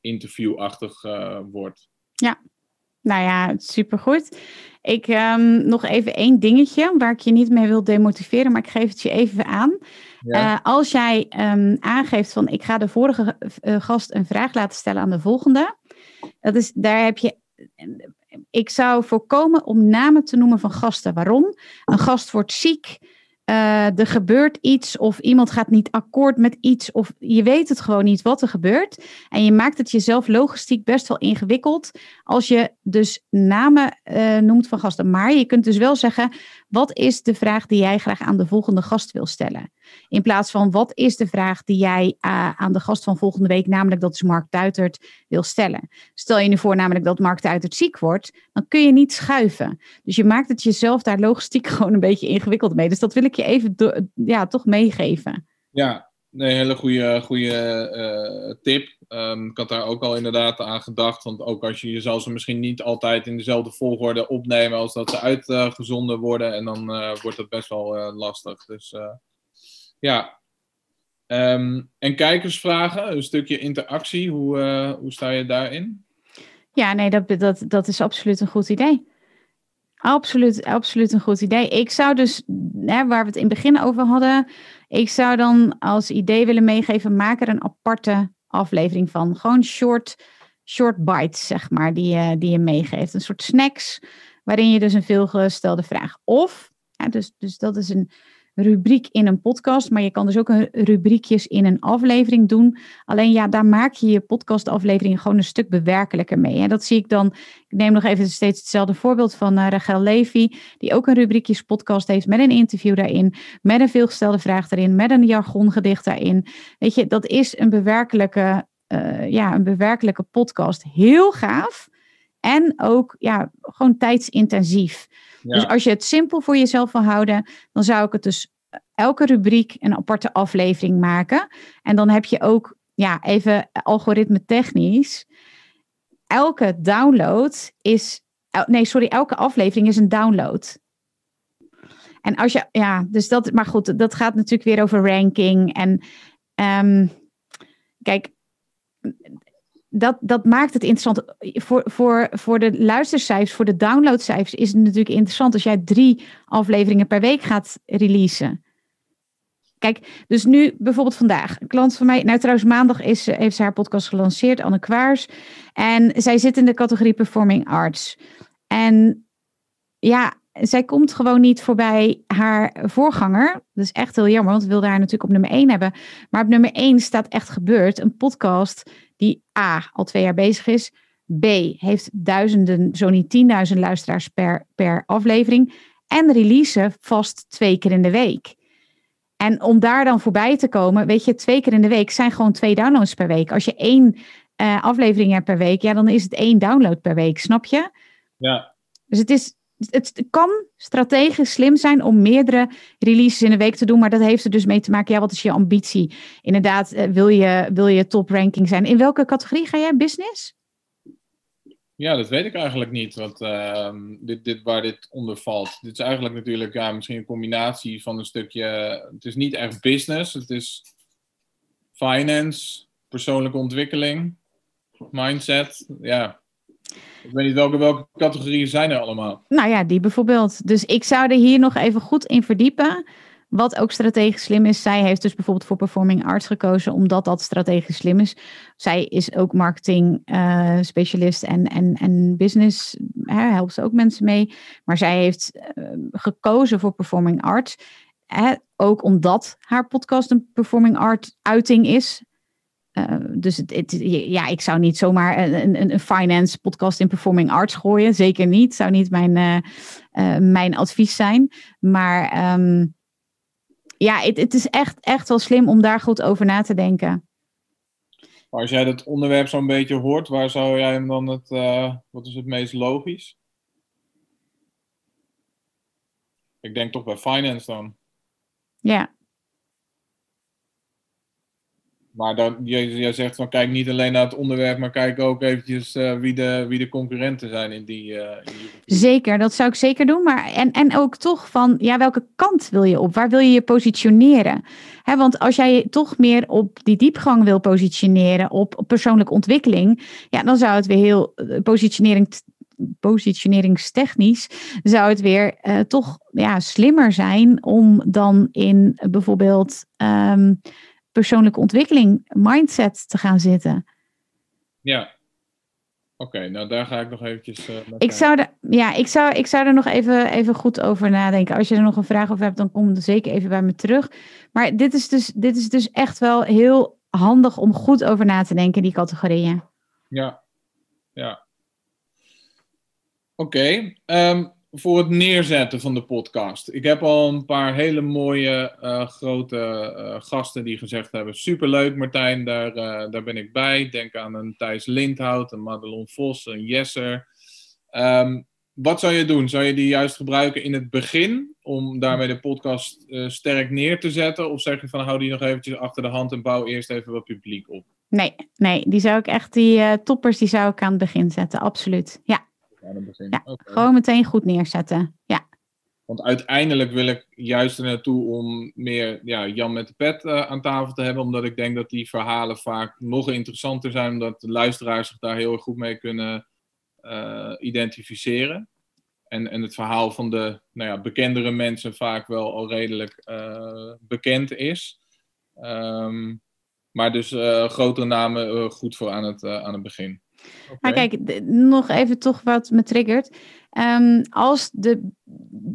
interviewachtig wordt. Ja, nou ja, supergoed. Ik um, nog even één dingetje waar ik je niet mee wil demotiveren, maar ik geef het je even aan. Ja. Uh, als jij um, aangeeft van ik ga de vorige gast een vraag laten stellen aan de volgende, dat is, daar heb je. Ik zou voorkomen om namen te noemen van gasten. Waarom? Een gast wordt ziek. Uh, er gebeurt iets of iemand gaat niet akkoord met iets of je weet het gewoon niet wat er gebeurt. En je maakt het jezelf logistiek best wel ingewikkeld als je dus namen uh, noemt van gasten. Maar je kunt dus wel zeggen, wat is de vraag die jij graag aan de volgende gast wil stellen? In plaats van, wat is de vraag die jij uh, aan de gast van volgende week, namelijk dat is Mark Duitert, wil stellen? Stel je nu voor namelijk dat Mark Duitert ziek wordt, dan kun je niet schuiven. Dus je maakt het jezelf daar logistiek [LAUGHS] gewoon een beetje ingewikkeld mee. Dus dat wil ik je even ja, toch meegeven. Ja, een hele goede, goede uh, tip. Um, ik had daar ook al inderdaad aan gedacht. Want ook als je, je zal ze misschien niet altijd in dezelfde volgorde opnemen als dat ze uitgezonden worden. En dan uh, wordt dat best wel lastig. Dus ja. Um, en kijkersvragen, een stukje interactie. Hoe, hoe sta je daarin? Ja, nee, dat, dat, dat is absoluut een goed idee. Absoluut, absoluut een goed idee. Ik zou dus, hè, waar we het in het begin over hadden, ik zou dan als idee willen meegeven, maak er een aparte aflevering van. Gewoon short, short bites, zeg maar, die je, die je meegeeft. Een soort snacks, waarin je dus een veelgestelde vraag. Of, dus, dus dat is een rubriek in een podcast, maar je kan dus ook een rubriekjes in een aflevering doen. Alleen ja, daar maak je je podcastafleveringen gewoon een stuk bewerkelijker mee. En dat zie ik dan, ik neem nog even steeds hetzelfde voorbeeld van uh, Rachel Levy, die ook een rubriekjes podcast heeft met een interview daarin, met een veelgestelde vraag erin, met een jargongedicht daarin. Weet je, dat is een bewerkelijke, uh, ja, een bewerkelijke podcast. Heel gaaf. En ook ja, gewoon tijdsintensief. Dus als je het simpel voor jezelf wil houden, dan zou ik het dus elke rubriek een aparte aflevering maken. En dan heb je ook, ja, even algoritme technisch. Elke download is, nee, sorry, elke aflevering is een download. En als je, ja, dus dat, maar goed, dat gaat natuurlijk weer over ranking. En um, kijk, dat, dat maakt het interessant. Voor, voor, voor de luistercijfers, voor de downloadcijfers is het natuurlijk interessant als jij drie afleveringen per week gaat releasen. Kijk, dus nu bijvoorbeeld vandaag. Een klant van mij, nou trouwens maandag is, heeft ze haar podcast gelanceerd, Anne Kwaars. En zij zit in de categorie Performing Arts. En ja, zij komt gewoon niet voorbij haar voorganger. Dat is echt heel jammer, want we wilden haar natuurlijk op nummer 1 hebben. Maar op nummer 1 staat echt gebeurd een podcast die A, al twee jaar bezig is. B, heeft duizenden, zo niet tienduizend luisteraars per, per aflevering. En release vast twee keer in de week. En om daar dan voorbij te komen, weet je, twee keer in de week zijn gewoon twee downloads per week. Als je één uh, aflevering hebt per week, ja, dan is het één download per week, snap je? Ja. Dus het is, het kan strategisch slim zijn om meerdere releases in een week te doen, maar dat heeft er dus mee te maken. Ja, wat is je ambitie? Inderdaad, eh, wil je, wil je top ranking zijn? In welke categorie ga jij? Business? Ja, dat weet ik eigenlijk niet. Wat, uh, dit, dit, waar dit onder valt. Dit is eigenlijk natuurlijk ja, misschien een combinatie van een stukje. Het is niet echt business, het is finance, persoonlijke ontwikkeling, mindset. Ja, ik weet niet welke, welke categorieën zijn er allemaal. Nou ja, die bijvoorbeeld. Dus ik zou er hier nog even goed in verdiepen. Wat ook strategisch slim is. Zij heeft dus bijvoorbeeld voor Performing Arts gekozen, omdat dat strategisch slim is. Zij is ook marketing uh, specialist en, en, en business. Hè, helpt ze ook mensen mee. Maar zij heeft uh, gekozen voor Performing Arts. Hè, ook omdat haar podcast een Performing Art uiting is. Uh, dus het, het, ja, ik zou niet zomaar een, een, een, finance podcast in performing arts gooien. Zeker niet. Zou niet mijn, uh, uh, mijn advies zijn. Maar um, ja, het, het, is echt, echt wel slim om daar goed over na te denken. Maar als jij dat onderwerp zo'n beetje hoort, waar zou jij hem dan het, wat is het meest logisch? ik denk toch bij finance dan. Ja. Maar dan, jij, zegt van kijk niet alleen naar het onderwerp, maar kijk ook eventjes uh, wie, de, wie de concurrenten zijn in die, die, Zeker, dat zou ik zeker doen. Maar en, en ook toch van ja, welke kant wil je op? Waar wil je je positioneren? Want als jij toch meer op die diepgang wil positioneren, op, op persoonlijke ontwikkeling, ja, dan zou het weer heel uh, positionering positioneringstechnisch zou het weer toch ja, slimmer zijn om dan in bijvoorbeeld um, persoonlijke ontwikkeling, mindset te gaan zitten. Ja. Oké, nou daar ga ik nog eventjes. Uh, ik, zou ja, ik, zou, ik zou er nog even, even goed over nadenken. Als je er nog een vraag over hebt, dan kom er zeker even bij me terug. Maar dit is dus, dit is dus echt wel heel handig om goed over na te denken, die categorieën. Ja, ja. Oké. Ehm, voor het neerzetten van de podcast. Ik heb al een paar hele mooie uh, grote uh, gasten die gezegd hebben: superleuk Martijn, daar, uh, daar ben ik bij. Denk aan een Thijs Lindhout, een Madelon Vos, een Jesser. Um, wat zou je doen? Zou je die juist gebruiken in het begin om daarmee de podcast sterk neer te zetten? Of zeg je van hou die nog eventjes achter de hand en bouw eerst even wat publiek op? Nee, nee, die zou ik echt, die toppers, die zou ik aan het begin zetten, absoluut. Ja begin. Ja, gewoon meteen goed neerzetten. Ja. Want uiteindelijk wil ik juist er naartoe om meer ja, Jan met de pet uh, aan tafel te hebben. Omdat ik denk dat die verhalen vaak nog interessanter zijn. Omdat de luisteraars zich daar heel erg goed mee kunnen uh, identificeren. En, en het verhaal van de nou ja, bekendere mensen vaak wel al redelijk uh, bekend is. Um, maar dus grotere namen goed voor aan het, aan het begin. Maar kijk, nog even toch wat me triggert. Um, als de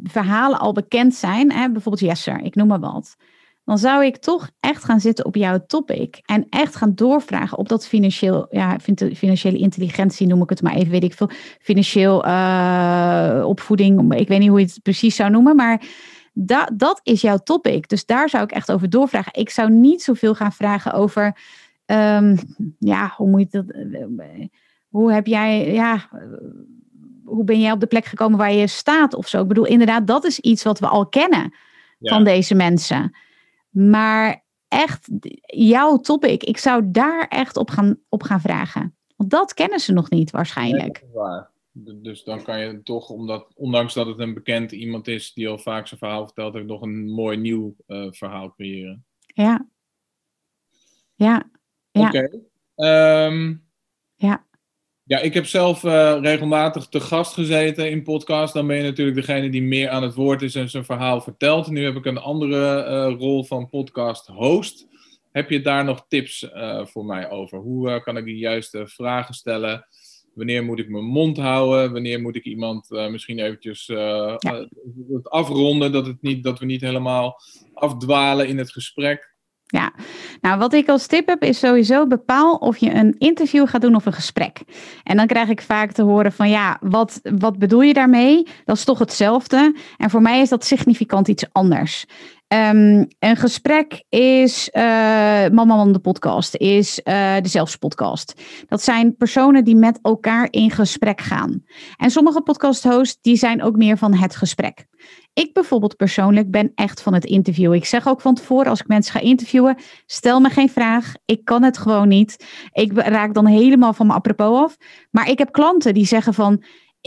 verhalen al bekend zijn, hè, bijvoorbeeld Jesser, ik noem maar wat. Dan zou ik toch echt gaan zitten op jouw topic. En echt gaan doorvragen op dat financieel, ja, financiële intelligentie noem ik het maar even, weet ik veel. Financieel uh, opvoeding, ik weet niet hoe je het precies zou noemen. Maar dat is jouw topic. Dus daar zou ik echt over doorvragen. Ik zou niet zoveel gaan vragen over Um, ja, hoe moet je dat. Eh, hoe heb jij. Ja, hoe ben jij op de plek gekomen waar je staat of zo? Ik bedoel, inderdaad, dat is iets wat we al kennen van deze mensen. Maar echt, jouw topic, ik zou daar echt op gaan, op gaan vragen. Want dat kennen ze nog niet waarschijnlijk. Waar. Dus dan kan je toch, omdat, ondanks dat het een bekend iemand is die al vaak zijn verhaal vertelt, ook nog een mooi nieuw uh, verhaal creëren. Ja. Ja. Ja. Oké. Ehm, ja. Ja, ik heb zelf uh, regelmatig te gast gezeten in podcast. Dan ben je natuurlijk degene die meer aan het woord is en zijn verhaal vertelt. Nu heb ik een andere uh, rol van podcast host. Heb je daar nog tips uh, voor mij over? Hoe kan ik die juiste vragen stellen? Wanneer moet ik mijn mond houden? Wanneer moet ik iemand misschien eventjes ja. afronden? Dat, het niet, dat we niet helemaal afdwalen in het gesprek. Ja, nou wat ik als tip heb is sowieso bepaal of je een interview gaat doen of een gesprek. En dan krijg ik vaak te horen van ja, wat, wat bedoel je daarmee? Dat is toch hetzelfde. En voor mij is dat significant iets anders. Um, een gesprek is uh, Mama Man de podcast, is uh, de Zelfspodcast. Dat zijn personen die met elkaar in gesprek gaan. En sommige podcast-hosts die zijn ook meer van het gesprek. Ik bijvoorbeeld persoonlijk ben echt van het interview. Ik zeg ook van tevoren als ik mensen ga interviewen, stel me geen vraag. Ik kan het gewoon niet. Ik raak dan helemaal van mijn apropos af. Maar ik heb klanten die zeggen van,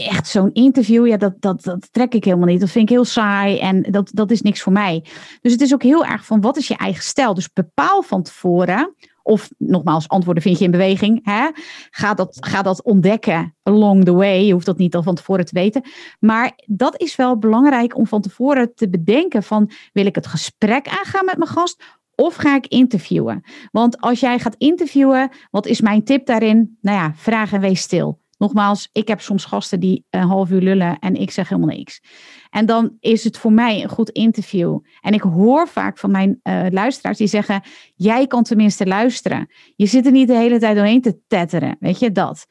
echt zo'n interview, ja, dat, dat, dat trek ik helemaal niet. Dat vind ik heel saai en dat, dat is niks voor mij. Dus het is ook heel erg van wat is je eigen stijl. Dus bepaal van tevoren, of nogmaals, antwoorden vind je in beweging. Hè? Ga, dat, ga dat ontdekken along the way. Je hoeft dat niet al van tevoren te weten. Maar dat is wel belangrijk om van tevoren te bedenken van wil ik het gesprek aangaan met mijn gast of ga ik interviewen? Want als jij gaat interviewen, wat is mijn tip daarin? Nou ja, vraag en wees stil. Nogmaals, ik heb soms gasten die een half uur lullen en ik zeg helemaal niks. En dan is het voor mij een goed interview. En ik hoor vaak van mijn uh, luisteraars die zeggen: Jij kan tenminste luisteren. Je zit er niet de hele tijd doorheen te tetteren. Weet je dat?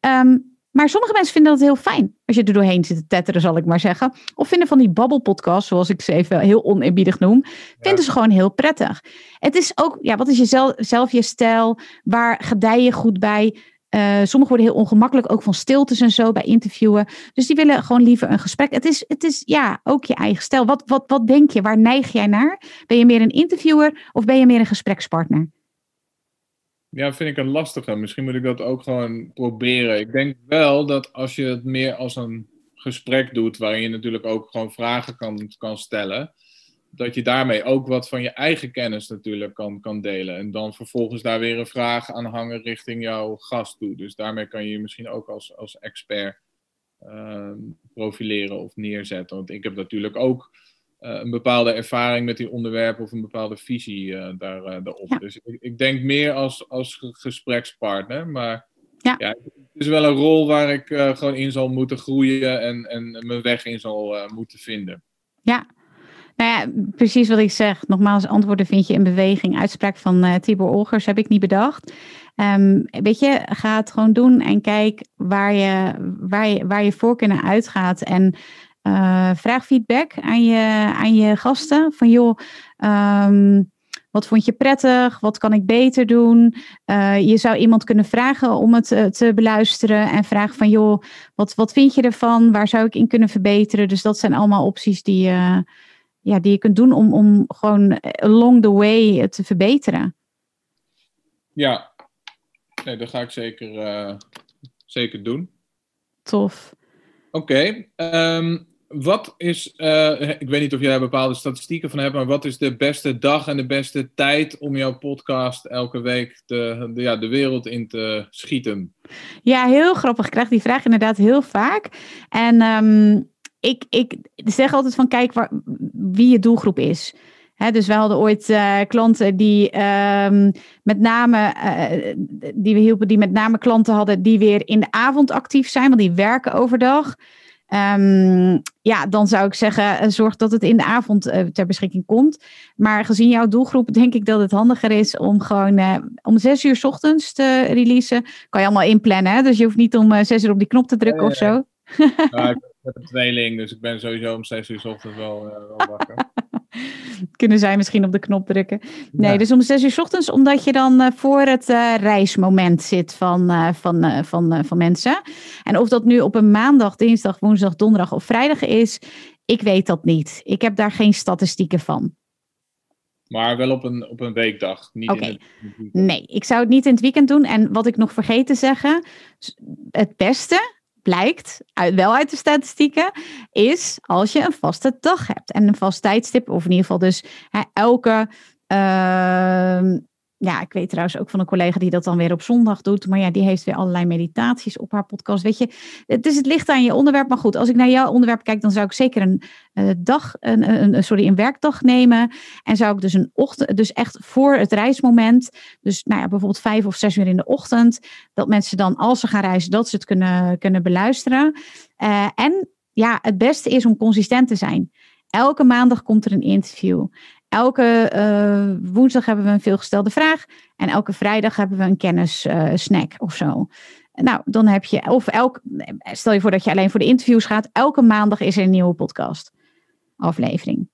Um, maar sommige mensen vinden dat heel fijn. Als je er doorheen zit te tetteren, zal ik maar zeggen. Of vinden van die babbelpodcasts, zoals ik ze even heel oneerbiedig noem. Vinden ze gewoon heel prettig. Het is ook, ja, wat is je zelf, zelf je stijl? Waar gedij je goed bij? Uh, sommigen worden heel ongemakkelijk, ook van stiltes en zo bij interviewen. Dus die willen gewoon liever een gesprek. Het is, het is ja, ook je eigen stijl. Wat, wat, wat denk je? Waar neig jij naar? Ben je meer een interviewer of ben je meer een gesprekspartner? Ja, vind ik een lastige. Misschien moet ik dat ook gewoon proberen. Ik denk wel dat als je het meer als een gesprek doet, waarin je natuurlijk ook gewoon vragen kan, kan stellen, dat je daarmee ook wat van je eigen kennis natuurlijk kan, kan delen. En dan vervolgens daar weer een vraag aan hangen richting jouw gast toe. Dus daarmee kan je je misschien ook als, als expert ehm, profileren of neerzetten. Want ik heb natuurlijk ook eh, een bepaalde ervaring met die onderwerpen of een bepaalde visie uh, daar, uh, daarop. Dus ik, ik, denk meer als, als gesprekspartner. Maar ja. ja. het is wel een rol waar ik gewoon in zal moeten groeien en, en mijn weg in zal moeten vinden. Ja, nou ja, precies wat ik zeg. Nogmaals, antwoorden vind je in beweging. Uitspraak van uh, Tibor Olgers heb ik niet bedacht. Um, weet je, ga het gewoon doen en kijk waar je, waar je, waar je voorkeur naar uitgaat. En uh, vraag feedback aan je, aan je gasten. Van joh, um, wat vond je prettig? Wat kan ik beter doen? Uh, je zou iemand kunnen vragen om het te beluisteren en vragen van joh, wat, wat vind je ervan? Waar zou ik in kunnen verbeteren? Dus dat zijn allemaal opties die, uh, ja, die je kunt doen om, om gewoon along the way te verbeteren. Ja, nee, dat ga ik zeker, zeker doen. Tof. Oké, okay. um, ehm, wat is, uh, ik weet niet of jij daar bepaalde statistieken van hebt, maar wat is de beste dag en de beste tijd om jouw podcast elke week de, de, ja, de wereld in te schieten? Ja, heel grappig. Ik krijg die vraag inderdaad heel vaak. En um, ik, ik zeg altijd van kijk waar, wie je doelgroep is. He, dus we hadden ooit uh, klanten die um, met name uh, die we hielpen, die met name klanten hadden die weer in de avond actief zijn, want die werken overdag. Um, ja, dan zou ik zeggen, eh, zorg dat het in de avond uh, ter beschikking komt. Maar gezien jouw doelgroep denk ik dat het handiger is om gewoon uh, om zes uur s ochtends te releasen. Kan je allemaal inplannen, hè? dus je hoeft niet om zes uur op die knop te drukken of zo. Ja, ik heb een tweeling, dus ik ben sowieso om zes uur s ochtends wel, wel wakker. [LAUGHS] Kunnen zij misschien op de knop drukken. Nee, dus om zes uur s ochtends, omdat je dan uh, voor het uh, reismoment zit van, uh, van, van, van mensen. En of dat nu op een maandag, dinsdag, woensdag, donderdag of vrijdag is, ik weet dat niet. Ik heb daar geen statistieken van. Maar wel op een, op een weekdag. Oké. Nee, ik zou het niet in het weekend doen. En wat ik nog vergeet te zeggen, het beste blijkt, uit, wel uit de statistieken, is als je een vaste dag hebt en een vast tijdstip, of in ieder geval dus hè, elke. Uh, ja, ik weet trouwens ook van een collega die dat dan weer op zondag doet. Maar ja, die heeft weer allerlei meditaties op haar podcast. Weet je, het het licht aan je onderwerp. Maar goed, als ik naar jouw onderwerp kijk, dan zou ik zeker een uh, dag, een, een, sorry, een werkdag nemen. En zou ik dus een ochtend, dus echt voor het reismoment. Dus nou ja, bijvoorbeeld vijf of zes uur in de ochtend. Dat mensen dan, als ze gaan reizen, dat ze het kunnen, kunnen beluisteren. Uh, en ja, het beste is om consistent te zijn. Elke maandag komt er een interview. Elke uh, woensdag hebben we een veelgestelde vraag. En elke vrijdag hebben we een kennissnack uh, of zo. Nou, dan heb je, of elk, stel je voor dat je alleen voor de interviews gaat. Elke maandag is er een nieuwe podcast aflevering.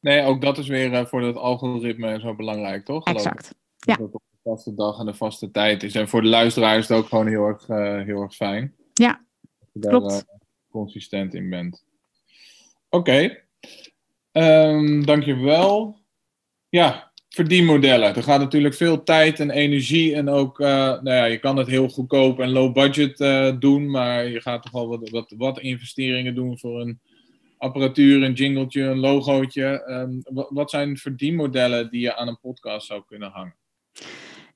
Nee, ook dat is weer uh, voor dat algoritme zo belangrijk, toch? Exact. Ja. Dat het op de vaste dag en de vaste tijd is. En voor de luisteraar is het ook gewoon heel erg, heel erg fijn. Ja, dat je daar, klopt. Uh, consistent in bent. Oké. Okay. Um, dankjewel. Ja, verdienmodellen. Er gaat natuurlijk veel tijd en energie en ook, uh, nou ja, je kan het heel goedkoop en low budget uh, doen, maar je gaat toch wel wat, wat, wat investeringen doen voor een apparatuur, een jingletje, een logootje. Wat, wat zijn verdienmodellen die je aan een podcast zou kunnen hangen?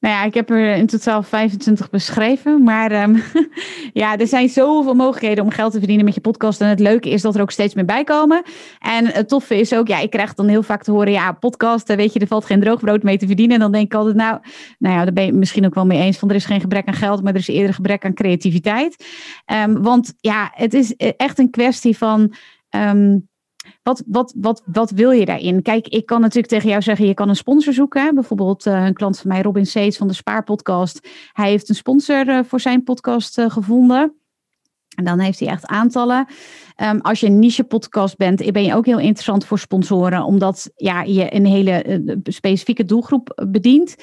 Nou ja, ik heb er in totaal 25 beschreven. Maar um, [LAUGHS] ja, er zijn zoveel mogelijkheden om geld te verdienen met je podcast. En het leuke is dat er ook steeds meer bij komen. En het toffe is ook, ja, ik krijg dan heel vaak te horen, ja, podcast, weet je, er valt geen droogbrood mee te verdienen. En dan denk ik altijd, nou, nou ja, daar ben je misschien ook wel mee eens van, er is geen gebrek aan geld, maar er is eerder gebrek aan creativiteit. Um, want ja, het is echt een kwestie van... Um, wat, wat, wat, wat wil je daarin? Kijk, ik kan natuurlijk tegen jou zeggen, je kan een sponsor zoeken. Bijvoorbeeld uh, een klant van mij, Robin Seets van de Spaarpodcast. Hij heeft een sponsor uh, voor zijn podcast uh, gevonden. En dan heeft hij echt aantallen. Ehm, als je een niche podcast bent, ben je ook heel interessant voor sponsoren, omdat ja, je een hele specifieke doelgroep bedient.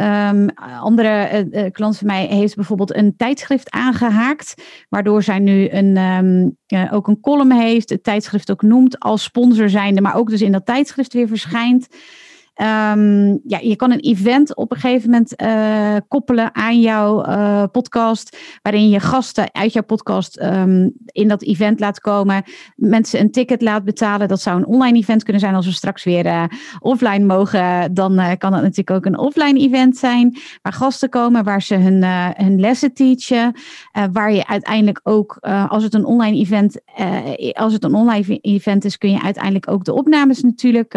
Um, andere uh, klant van mij heeft bijvoorbeeld een tijdschrift aangehaakt, waardoor zij nu een, um, uh, ook een column heeft, het tijdschrift ook noemt als sponsor zijnde, maar ook dus in dat tijdschrift weer verschijnt. Um, ja, je kan een event op een gegeven moment uh, koppelen aan jouw uh, podcast, waarin je gasten uit jouw podcast um, in dat event laat komen, mensen een ticket laat betalen. Dat zou een online event kunnen zijn als we straks weer uh, offline mogen. Dan kan dat natuurlijk ook een offline event zijn, waar gasten komen, waar ze hun, hun lessen teachen, waar je uiteindelijk ook, als het een online event, als het een online event is, kun je uiteindelijk ook de opnames natuurlijk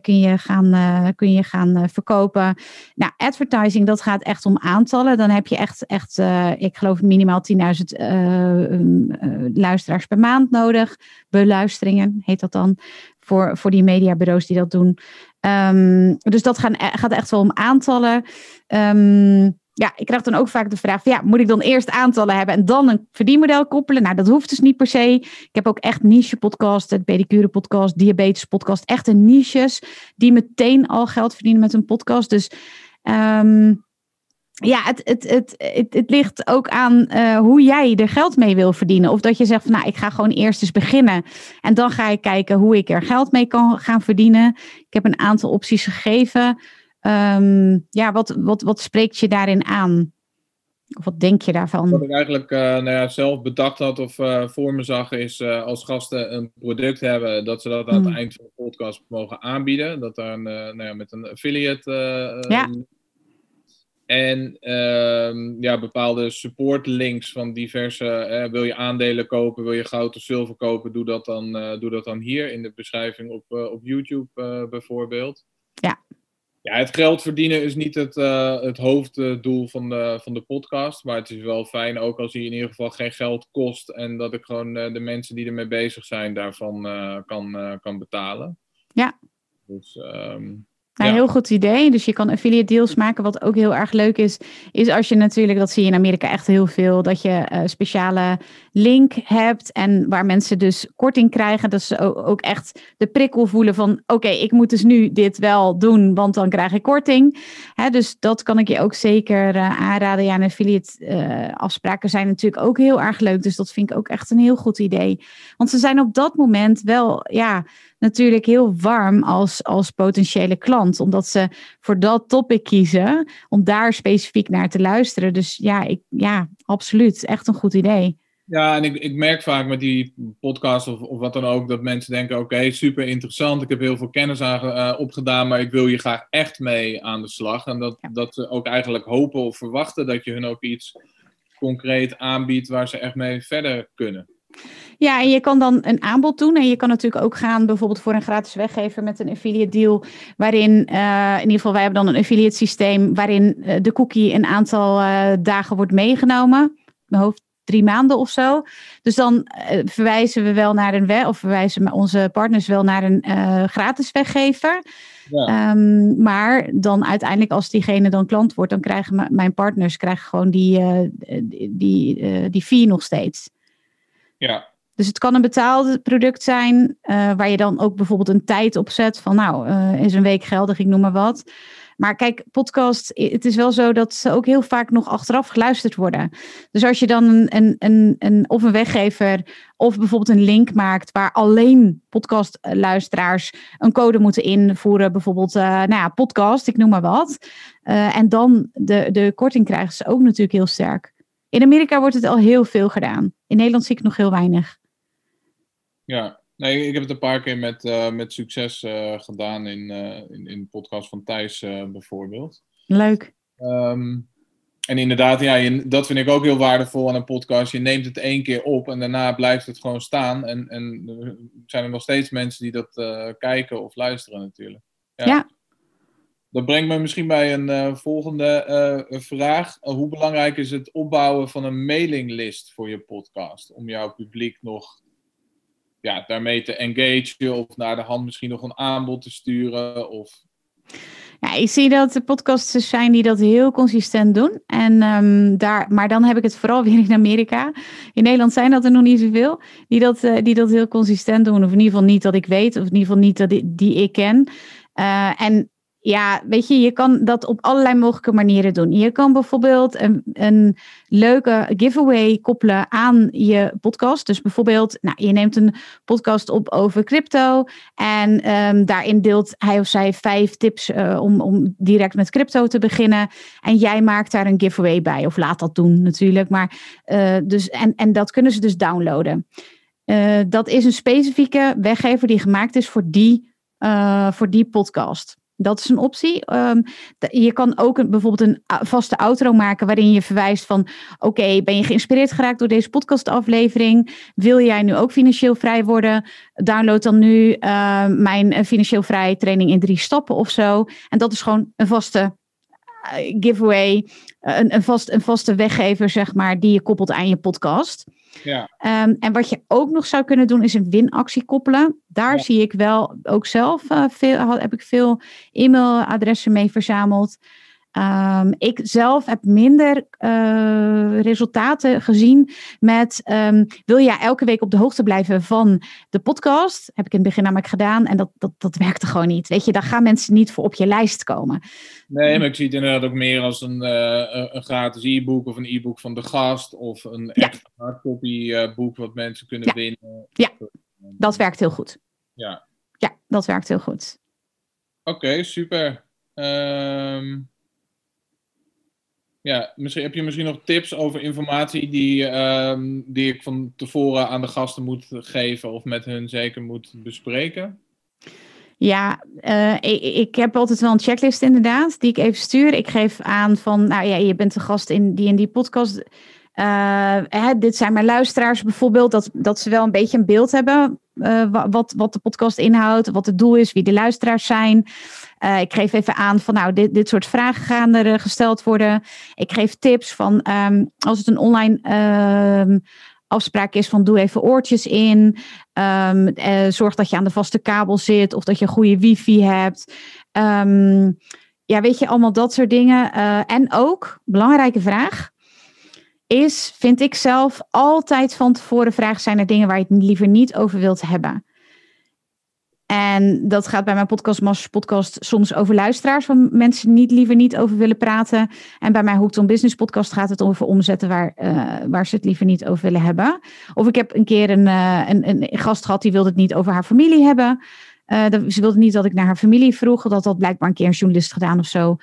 kun je gaan, uh, kun je gaan uh, verkopen. Nou, advertising, dat gaat echt om aantallen. Dan heb je echt, echt uh, ik geloof minimaal 10.000 um, luisteraars per maand nodig. Beluisteringen heet dat dan. Voor, voor die mediabureaus die dat doen. Um, dus dat gaan, gaat echt wel om aantallen. Um, ja, ik krijg dan ook vaak de vraag: ja, moet ik dan eerst aantallen hebben en dan een verdienmodel koppelen? Nou, dat hoeft dus niet per se. Ik heb ook echt niche podcast, het pedicure podcast, diabetes podcast, echte niches die meteen al geld verdienen met een podcast. Dus um, ja, het, het, het, het, ligt ook aan uh, hoe jij er geld mee wil verdienen. Of dat je zegt van nou, ik ga gewoon eerst eens beginnen. En dan ga ik kijken hoe ik er geld mee kan gaan verdienen. Ik heb een aantal opties gegeven. Um, ja, wat, wat, wat spreekt je daarin aan? Of wat denk je daarvan? Wat ik eigenlijk uh, nou ja, zelf bedacht had of uh, voor me zag, is uh, als gasten een product hebben, dat ze dat aan het hmm. eind van de podcast mogen aanbieden. Dat daar een, nou ja, met een affiliate. ja. En ehm, ja, bepaalde support links van diverse. wil je aandelen kopen, wil je goud of zilver kopen, doe dat dan, doe dat dan hier in de beschrijving op, op YouTube bijvoorbeeld. Ja. Ja, het geld verdienen is niet het, uh, het hoofddoel van de, van de podcast. Maar het is wel fijn, ook als hij in ieder geval geen geld kost. En dat ik gewoon uh, de mensen die ermee bezig zijn daarvan uh, kan, kan betalen. Ja. Dus um, nou, ja. heel goed idee. Dus je kan affiliate deals maken. Wat ook heel erg leuk is, is als je natuurlijk, dat zie je in Amerika echt heel veel, dat je een speciale link hebt en waar mensen dus korting krijgen. Dat ze ook echt de prikkel voelen van, oké, ik moet dus nu dit wel doen, want dan krijg ik korting. Dus dat kan ik je ook zeker uh, aanraden. Ja, en affiliate uh, afspraken zijn natuurlijk ook heel erg leuk. Dus dat vind ik ook echt een heel goed idee. Want ze zijn op dat moment wel, ja, natuurlijk heel warm als, als potentiële klant. Omdat ze voor dat topic kiezen, om daar specifiek naar te luisteren. Dus ja, ik, ja absoluut. Echt een goed idee. Ja, en ik, ik merk vaak met die podcast of, of wat dan ook, dat mensen denken: oké, super interessant. Ik heb heel veel kennis aan, uh, opgedaan, maar ik wil je graag echt mee aan de slag. En dat, dat ze ook eigenlijk hopen of verwachten dat je hun ook iets concreet aanbiedt waar ze echt mee verder kunnen. Ja, en je kan dan een aanbod doen. En je kan natuurlijk ook gaan bijvoorbeeld voor een gratis weggever met een affiliate deal. Waarin, uh, in ieder geval, wij hebben dan een affiliate systeem. Waarin uh, de cookie een aantal uh, dagen wordt meegenomen. Mijn hoofd drie maanden of zo. Dus dan verwijzen we wel naar een of verwijzen onze partners wel naar een gratis weggever. Ja. Um, maar dan uiteindelijk, als diegene dan klant wordt, dan krijgen mijn partners krijgen gewoon die, die, die, die fee nog steeds. Ja. Dus het kan een betaald product zijn, uh, waar je dan ook bijvoorbeeld een tijd op zet van nou, uh, is een week geldig, ik noem maar wat. Maar kijk, podcast, het is wel zo dat ze ook heel vaak nog achteraf geluisterd worden. Dus als je dan een, een, een, een of een weggever of bijvoorbeeld een link maakt waar alleen podcastluisteraars een code moeten invoeren, bijvoorbeeld uh, nou ja, podcast, ik noem maar wat. en dan de, de korting krijgen ze ook natuurlijk heel sterk. In Amerika wordt het al heel veel gedaan. In Nederland zie ik nog heel weinig. Ja, nee, ik heb het een paar keer met, uh, met succes uh, gedaan in, uh, in, in de podcast van Thijs bijvoorbeeld. Leuk. Um, en inderdaad, ja, je, dat vind ik ook heel waardevol aan een podcast. Je neemt het één keer op en daarna blijft het gewoon staan. En, en er zijn er nog steeds mensen die dat kijken of luisteren natuurlijk. Ja. ja. Dat brengt me misschien bij een uh, volgende uh, vraag. hoe belangrijk is het opbouwen van een mailinglist voor je podcast? Om jouw publiek nog ja, daarmee te engagen of naar de hand misschien nog een aanbod te sturen? Of Ja, ik zie dat de podcasters zijn die dat heel consistent doen. En, um, daar, maar dan heb ik het vooral [LAUGHS] weer in Amerika. In Nederland zijn dat er nog niet zoveel. Die dat, die dat heel consistent doen. Of in ieder geval niet dat ik weet. Of in ieder geval niet dat die, ik ken. En ja, weet je, je kan dat op allerlei mogelijke manieren doen. Je kan bijvoorbeeld een, een leuke giveaway koppelen aan je podcast. Dus bijvoorbeeld, nou, je neemt een podcast op over crypto en um, daarin deelt hij of zij vijf tips uh, om, om direct met crypto te beginnen. En jij maakt daar een giveaway bij, of laat dat doen natuurlijk. Maar, uh, dus, en, en dat kunnen ze dus downloaden. Uh, dat is een specifieke weggever die gemaakt is voor die, voor die podcast. Dat is een optie. Um, je kan ook bijvoorbeeld een vaste outro maken waarin je verwijst van oké, ben je geïnspireerd geraakt door deze podcastaflevering? Wil jij nu ook financieel vrij worden? Download dan nu uh, mijn eh, financieel vrij training in drie stappen of zo. En dat is gewoon een vaste giveaway, een, een, vast, een vaste weggever zeg maar, die je koppelt aan je podcast. Ja. Um, en wat je ook nog zou kunnen doen is een winactie koppelen. Daar ja. zie ik wel ook zelf uh, veel, heb ik veel e-mailadressen mee verzameld. Um, ik zelf heb minder uh, resultaten gezien met um, wil jij elke week op de hoogte blijven van de podcast? Heb ik in het begin namelijk gedaan en dat, dat, dat werkte gewoon niet. Weet je, daar gaan mensen niet voor op je lijst komen. Nee, maar ik zie het inderdaad ook meer als een, uh, een gratis e-book of een e-book van de gast of een ja. echt hardcopy uh, boek wat mensen kunnen ja. winnen. Ja, dat werkt heel goed. Ja, ja dat werkt heel goed. Oké, okay, super. Um... Ja, misschien, heb je misschien nog tips over informatie die, um, die ik van tevoren aan de gasten moet geven of met hun zeker moet bespreken? Ja, uh, ik, ik, heb altijd wel een checklist inderdaad, die ik even stuur. Ik geef aan van, nou ja, je bent de gast in die in die podcast. Hè, dit zijn mijn luisteraars bijvoorbeeld, dat, dat ze wel een beetje een beeld hebben uh, wat, wat de podcast inhoudt, wat het doel is, wie de luisteraars zijn. Uh, ik geef even aan van nou, dit, dit soort vragen gaan er gesteld worden. Ik geef tips van um, als het een online um, afspraak is van doe even oortjes in. Uh, zorg dat je aan de vaste kabel zit of dat je goede wifi hebt. ja, weet je, allemaal dat soort dingen. en ook, belangrijke vraag is, vind ik zelf, altijd van tevoren vragen: zijn er dingen waar je het liever niet over wilt hebben? En dat gaat bij mijn podcast, Masters Podcast, soms over luisteraars, van mensen niet liever niet over willen praten. En bij mijn Hooked on Business podcast gaat het over omzetten waar, uh, waar ze het liever niet over willen hebben. Of ik heb een keer een, uh, een, een gast gehad die wilde het niet over haar familie hebben. Uh, ze wilde niet dat ik naar haar familie vroeg, dat had blijkbaar een keer een journalist gedaan of zo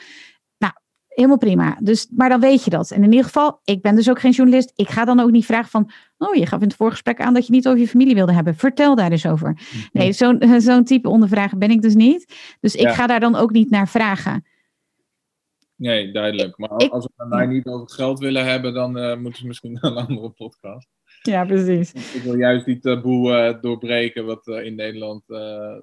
helemaal prima. Dus, maar dan weet je dat. En in ieder geval, ik ben dus ook geen journalist. Ik ga dan ook niet vragen van, oh, je gaf in het voorgesprek aan dat je niet over je familie wilde hebben. Vertel daar eens over. Nee, zo'n [LAUGHS] zo'n type ondervragen ben ik dus niet. Dus ik ja. ga daar dan ook niet naar vragen. Nee, duidelijk. Maar ik, als we mij niet over geld willen hebben, dan uh, moeten ze misschien een andere podcast. Ja, precies. Ik wil juist die taboe uh, doorbreken wat uh, in Nederland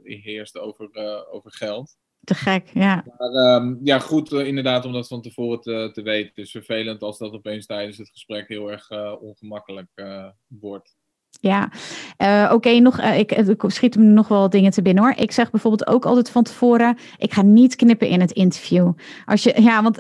heerst over, over geld. Te gek, ja. Maar, um, ja, goed uh, inderdaad om dat van tevoren te, te weten. Het is vervelend als dat opeens tijdens het gesprek heel erg uh, ongemakkelijk uh, wordt. Ja, uh, oké, nog, uh, ik, ik schiet me nog wel dingen te binnen hoor. Ik zeg bijvoorbeeld ook altijd van tevoren, ik ga niet knippen in het interview. Als je, ja, want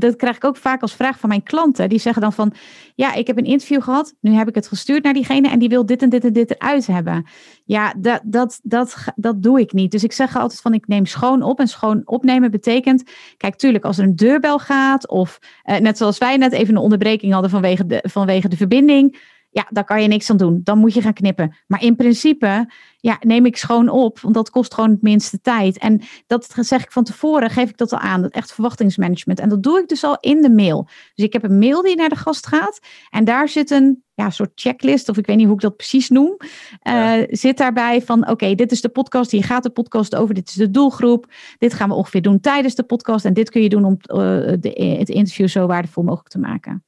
dat krijg ik ook vaak als vraag van mijn klanten. Die zeggen dan van, ja, ik heb een interview gehad, nu heb ik het gestuurd naar diegene en die wil dit en dit en dit eruit hebben. Ja, dat, dat, dat, dat doe ik niet. Dus ik zeg altijd van, ik neem schoon op. En schoon opnemen betekent, kijk, tuurlijk, als er een deurbel gaat of net zoals wij net even een onderbreking hadden vanwege de, vanwege de verbinding ja, daar kan je niks aan doen. Dan moet je gaan knippen. Maar in principe, ja, neem ik schoon op, want dat kost gewoon het minste tijd. En dat zeg ik van tevoren, geef ik dat al aan. Dat echt verwachtingsmanagement. En dat doe ik dus al in de mail. Dus ik heb een mail die naar de gast gaat. En daar zit een ja, soort checklist, of ik weet niet hoe ik dat precies noem. Ja. Uh, zit daarbij van, oké, okay, dit is de podcast, hier gaat de podcast over, dit is de doelgroep. Dit gaan we ongeveer doen tijdens de podcast. En dit kun je doen om uh, de, het interview zo waardevol mogelijk te maken.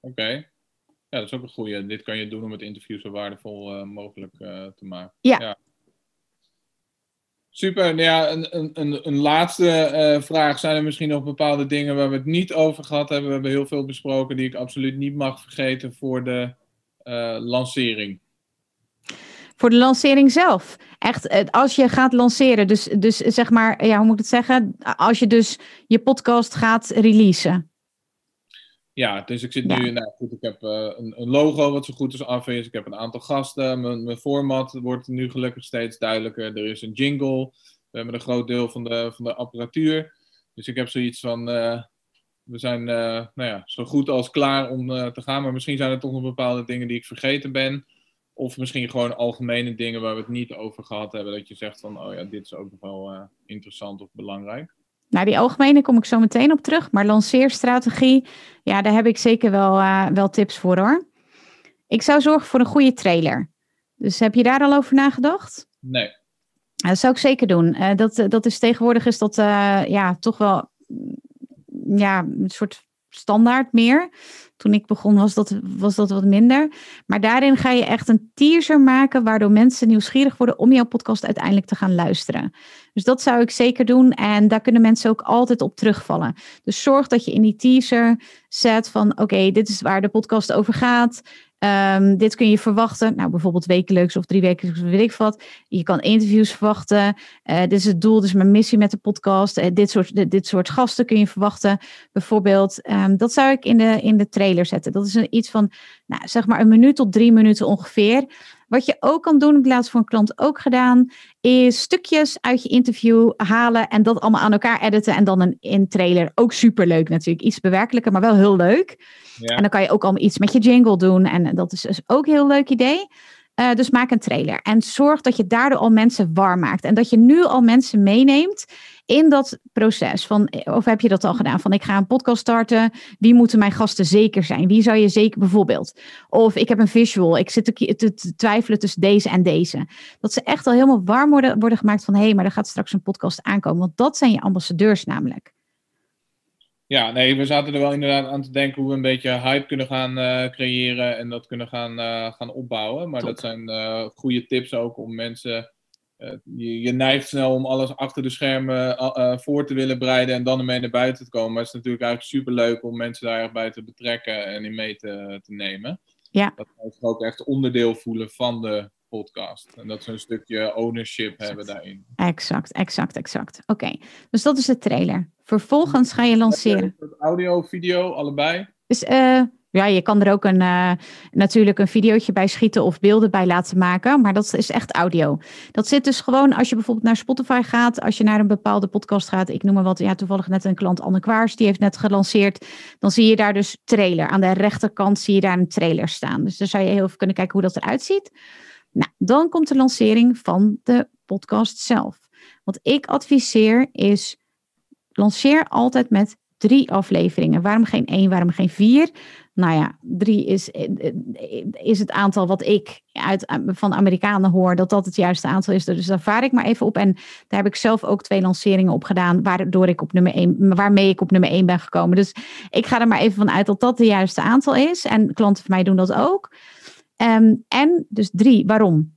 Oké. Okay. Ja, dat is ook een goede. Dit kan je doen om het interview zo waardevol uh, mogelijk uh, te maken. Ja. ja. Super. Nou ja, een, een, een laatste uh, vraag. Zijn er misschien nog bepaalde dingen waar we het niet over gehad hebben? We hebben heel veel besproken die ik absoluut niet mag vergeten voor de lancering. Voor de lancering zelf. Echt, eh, als je gaat lanceren, dus, dus zeg maar, ja, hoe moet ik het zeggen? Als je dus je podcast gaat releasen. Ja, dus ik zit nu, nou goed, ik heb uh, een, een, logo wat zo goed als af is. Ik heb een aantal gasten. Mijn, mijn format wordt nu gelukkig steeds duidelijker. Er is een jingle. We hebben een groot deel van de, van de apparatuur. Dus ik heb zoiets van, uh, we zijn uh, nou ja, zo goed als klaar om te gaan. Maar misschien zijn er toch nog bepaalde dingen die ik vergeten ben. Of misschien gewoon algemene dingen waar we het niet over gehad hebben. Dat je zegt van, oh ja, dit is ook nog wel interessant of belangrijk. Nou, die algemene kom ik zo meteen op terug. Maar lanceerstrategie, ja, daar heb ik zeker wel, uh, wel tips voor hoor. Ik zou zorgen voor een goede trailer. Dus heb je daar al over nagedacht? Nee. Dat zou ik zeker doen. Uh, dat, dat is tegenwoordig is dat uh, ja, toch wel ja, een soort standaard meer. Toen ik begon was dat, was dat wat minder. Maar daarin ga je echt een teaser maken, waardoor mensen nieuwsgierig worden om jouw podcast uiteindelijk te gaan luisteren. Dus dat zou ik zeker doen. En daar kunnen mensen ook altijd op terugvallen. Dus zorg dat je in die teaser zet van oké, dit is waar de podcast over gaat. Um, dit kun je verwachten. Nou, bijvoorbeeld wekelijks of drie wekelijks, weet ik wat. Je kan interviews verwachten. Uh, dit is het doel, dit is mijn missie met de podcast. Uh, dit, soort, dit, soort gasten kun je verwachten. Bijvoorbeeld, um, dat zou ik in de, in de trailer zetten. Dat is een, iets van, nou, zeg maar een minuut tot drie minuten ongeveer. Wat je ook kan doen, heb ik laatst voor een klant ook gedaan, is stukjes uit je interview halen en dat allemaal aan elkaar editen en dan een in trailer. Ook superleuk natuurlijk. Iets bewerkelijker, maar wel heel leuk. En dan kan je ook allemaal iets met je jingle doen en dat is dus ook een heel leuk idee. Uh, dus maak een trailer en zorg dat je daardoor al mensen warm maakt en dat je nu al mensen meeneemt in dat proces van, of heb je dat al gedaan? Van ik ga een podcast starten. Wie moeten mijn gasten zeker zijn? Wie zou je zeker bijvoorbeeld? Of ik heb een visual. Ik zit te, te twijfelen tussen deze en deze. Dat ze echt al helemaal warm worden, worden gemaakt van hé, hey, maar er gaat straks een podcast aankomen. Want dat zijn je ambassadeurs namelijk. Ja, nee, we zaten er wel inderdaad aan te denken hoe we een beetje hype kunnen gaan uh, creëren en dat kunnen gaan, uh, gaan opbouwen. Maar Top. dat zijn uh, goede tips ook om mensen je, je, neigt snel om alles achter de schermen voor te willen breiden en dan ermee naar buiten te komen. Maar het is natuurlijk eigenlijk super leuk om mensen daar bij te betrekken en in mee te, te nemen. Ja. Dat ze ook echt onderdeel voelen van de podcast. En dat ze een stukje ownership exact. hebben daarin. Exact, exact, exact. Oké, dus dat is de trailer. Vervolgens ga je lanceren. Audio, video, allebei? Dus uh, ja, je kan er ook een, uh, natuurlijk een videootje bij schieten of beelden bij laten maken, maar dat is echt audio. Dat zit dus gewoon als je bijvoorbeeld naar Spotify gaat, als je naar een bepaalde podcast gaat, ik noem maar wat, ja, toevallig net een klant Anne Kwaars, die heeft net gelanceerd, dan zie je daar dus trailer. Aan de rechterkant zie je daar een trailer staan. Dus dan zou je heel even kunnen kijken hoe dat eruit ziet. Nou, dan komt de lancering van de podcast zelf. Wat ik adviseer is, lanceer altijd met drie afleveringen. Waarom geen één, waarom geen vier? Nou ja, drie is, is het aantal wat ik uit, van Amerikanen hoor, dat dat het juiste aantal is. Dus daar vaar ik maar even op. En daar heb ik zelf ook twee lanceringen op gedaan, waardoor ik op nummer één, waarmee ik op nummer één ben gekomen. Dus ik ga er maar even van uit dat dat het juiste aantal is. En klanten van mij doen dat ook. Um, en dus drie, waarom?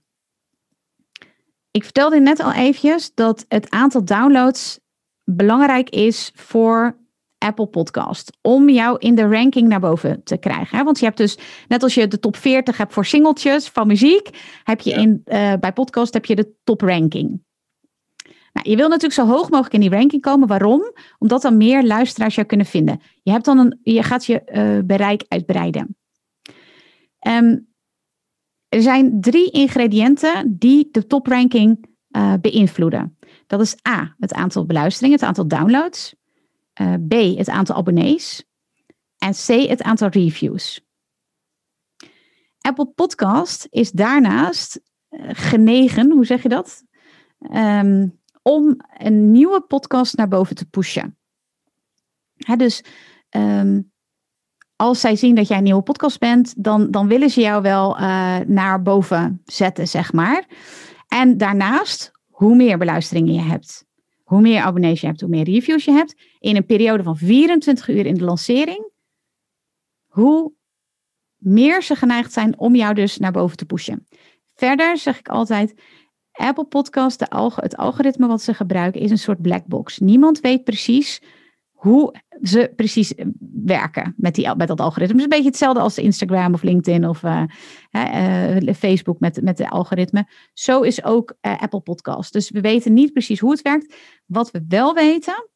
Ik vertelde net al eventjes dat het aantal downloads belangrijk is voor Apple Podcast. Om jou in de ranking naar boven te krijgen. Want je hebt dus, net als je de top 40 hebt voor singeltjes van muziek, heb je ja. in, uh, bij podcast heb je de top ranking. Nou, je wil natuurlijk zo hoog mogelijk in die ranking komen. Waarom? Omdat dan meer luisteraars jou kunnen vinden. Je, hebt dan een, je gaat je uh, bereik uitbreiden. Um, er zijn drie ingrediënten die de topranking uh, beïnvloeden. Dat is A, het aantal beluisteringen, het aantal downloads. Uh, B, het aantal abonnees. En C, het aantal reviews. Apple Podcast is daarnaast uh, genegen, hoe zeg je dat? Um, om een nieuwe podcast naar boven te pushen. Dus um, als zij zien dat jij een nieuwe podcast bent, dan, dan willen ze jou wel uh, naar boven zetten, zeg maar. En daarnaast, hoe meer beluisteringen je hebt, hoe meer abonnees je hebt, hoe meer reviews je hebt, in een periode van 24 uur in de lancering, hoe meer ze geneigd zijn om jou dus naar boven te pushen. Verder zeg ik altijd, Apple Podcast, de het algoritme wat ze gebruiken, is een soort black box. Niemand weet precies hoe ze precies werken met, die, met dat algoritme. Het is een beetje hetzelfde als Instagram of LinkedIn of uh, uh, Facebook met, met de algoritme. Zo is ook Apple Podcast. Dus we weten niet precies hoe het werkt. Wat we wel weten,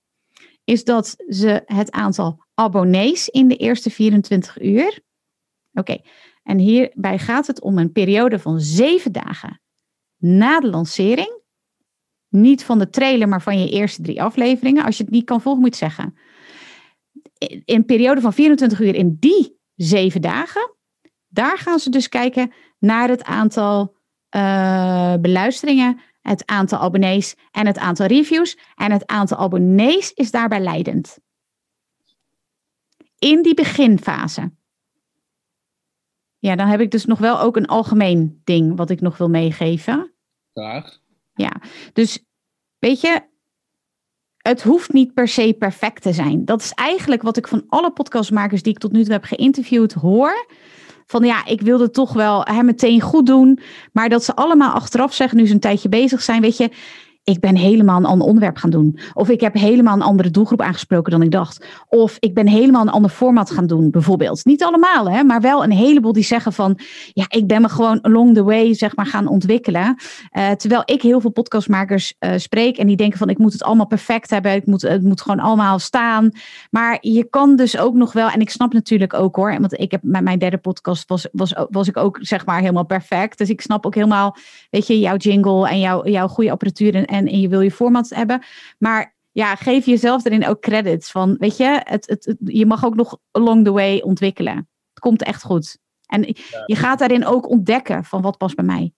is dat ze het aantal abonnees in de eerste 24 uur. Oké, en hierbij gaat het om een periode van zeven dagen na de lancering. Niet van de trailer, maar van je eerste drie afleveringen. Als je het niet kan volgen, moet je zeggen. In een periode van 24 uur in die zeven dagen, daar gaan ze dus kijken naar het aantal uh, beluisteringen, het aantal abonnees en het aantal reviews. En het aantal abonnees is daarbij leidend. In die beginfase. Ja, dan heb ik dus nog wel ook een algemeen ding wat ik nog wil meegeven. Graag. Ja, dus weet je, het hoeft niet per se perfect te zijn. Dat is eigenlijk wat ik van alle podcastmakers die ik tot nu toe heb geïnterviewd hoor. Van ja, ik wilde toch wel hè, meteen goed doen. Maar dat ze allemaal achteraf zeggen, nu ze een tijdje bezig zijn. Weet je, ik ben helemaal een ander onderwerp gaan doen. Of ik heb helemaal een andere doelgroep aangesproken dan ik dacht. Of ik ben helemaal een ander format gaan doen, bijvoorbeeld. Niet allemaal, hè, maar wel een heleboel die zeggen van... ja, ik ben me gewoon along the way, zeg maar, gaan ontwikkelen. Uh, terwijl ik heel veel podcastmakers uh, spreek... en die denken van, ik moet het allemaal perfect hebben. Ik moet, het moet gewoon allemaal staan. Maar je kan dus ook nog wel... en ik snap natuurlijk ook hoor... want ik heb met mijn derde podcast was, was, was ik ook, zeg maar, helemaal perfect. Dus ik snap ook helemaal, weet je, jouw jingle... en jouw, jouw goede apparatuur... en, je wil je format hebben. Maar ja, geef jezelf erin ook credits van, weet je, het, het, je mag ook nog along the way ontwikkelen. Het komt echt goed. En je gaat daarin ook ontdekken van wat past bij mij.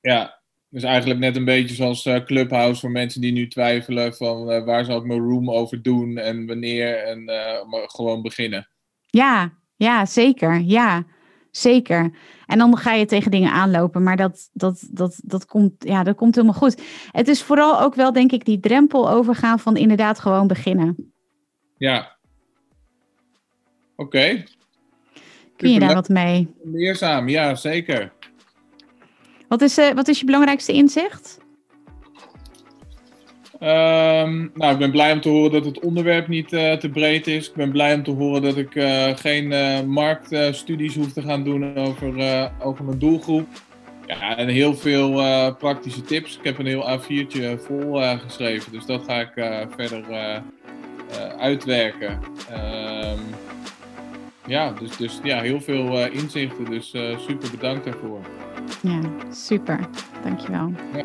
Ja, dus eigenlijk net een beetje zoals uh, Clubhouse voor mensen die nu twijfelen van uh, waar zal ik mijn room over doen en wanneer en uh, gewoon beginnen. Ja, ja, zeker. Ja, zeker. En dan ga je tegen dingen aanlopen. Maar dat, dat, dat, dat, komt, ja, dat komt helemaal goed. Het is vooral ook wel, denk ik, die drempel overgaan van inderdaad gewoon beginnen. Ja. Oké. Kun je daar wat mee? Leerzaam, ja, zeker. Wat is, uh, wat is je belangrijkste inzicht? Um, nou, ik ben blij om te horen dat het onderwerp niet uh, te breed is. Ik ben blij om te horen dat ik uh, geen uh, marktstudies hoef te gaan doen over, over mijn doelgroep. Ja, en heel veel praktische tips. Ik heb een heel A4'tje vol geschreven, dus dat ga ik verder uitwerken. Um, ja, dus, dus ja, heel veel inzichten, dus super bedankt daarvoor. Ja, super. Dankjewel. Ja.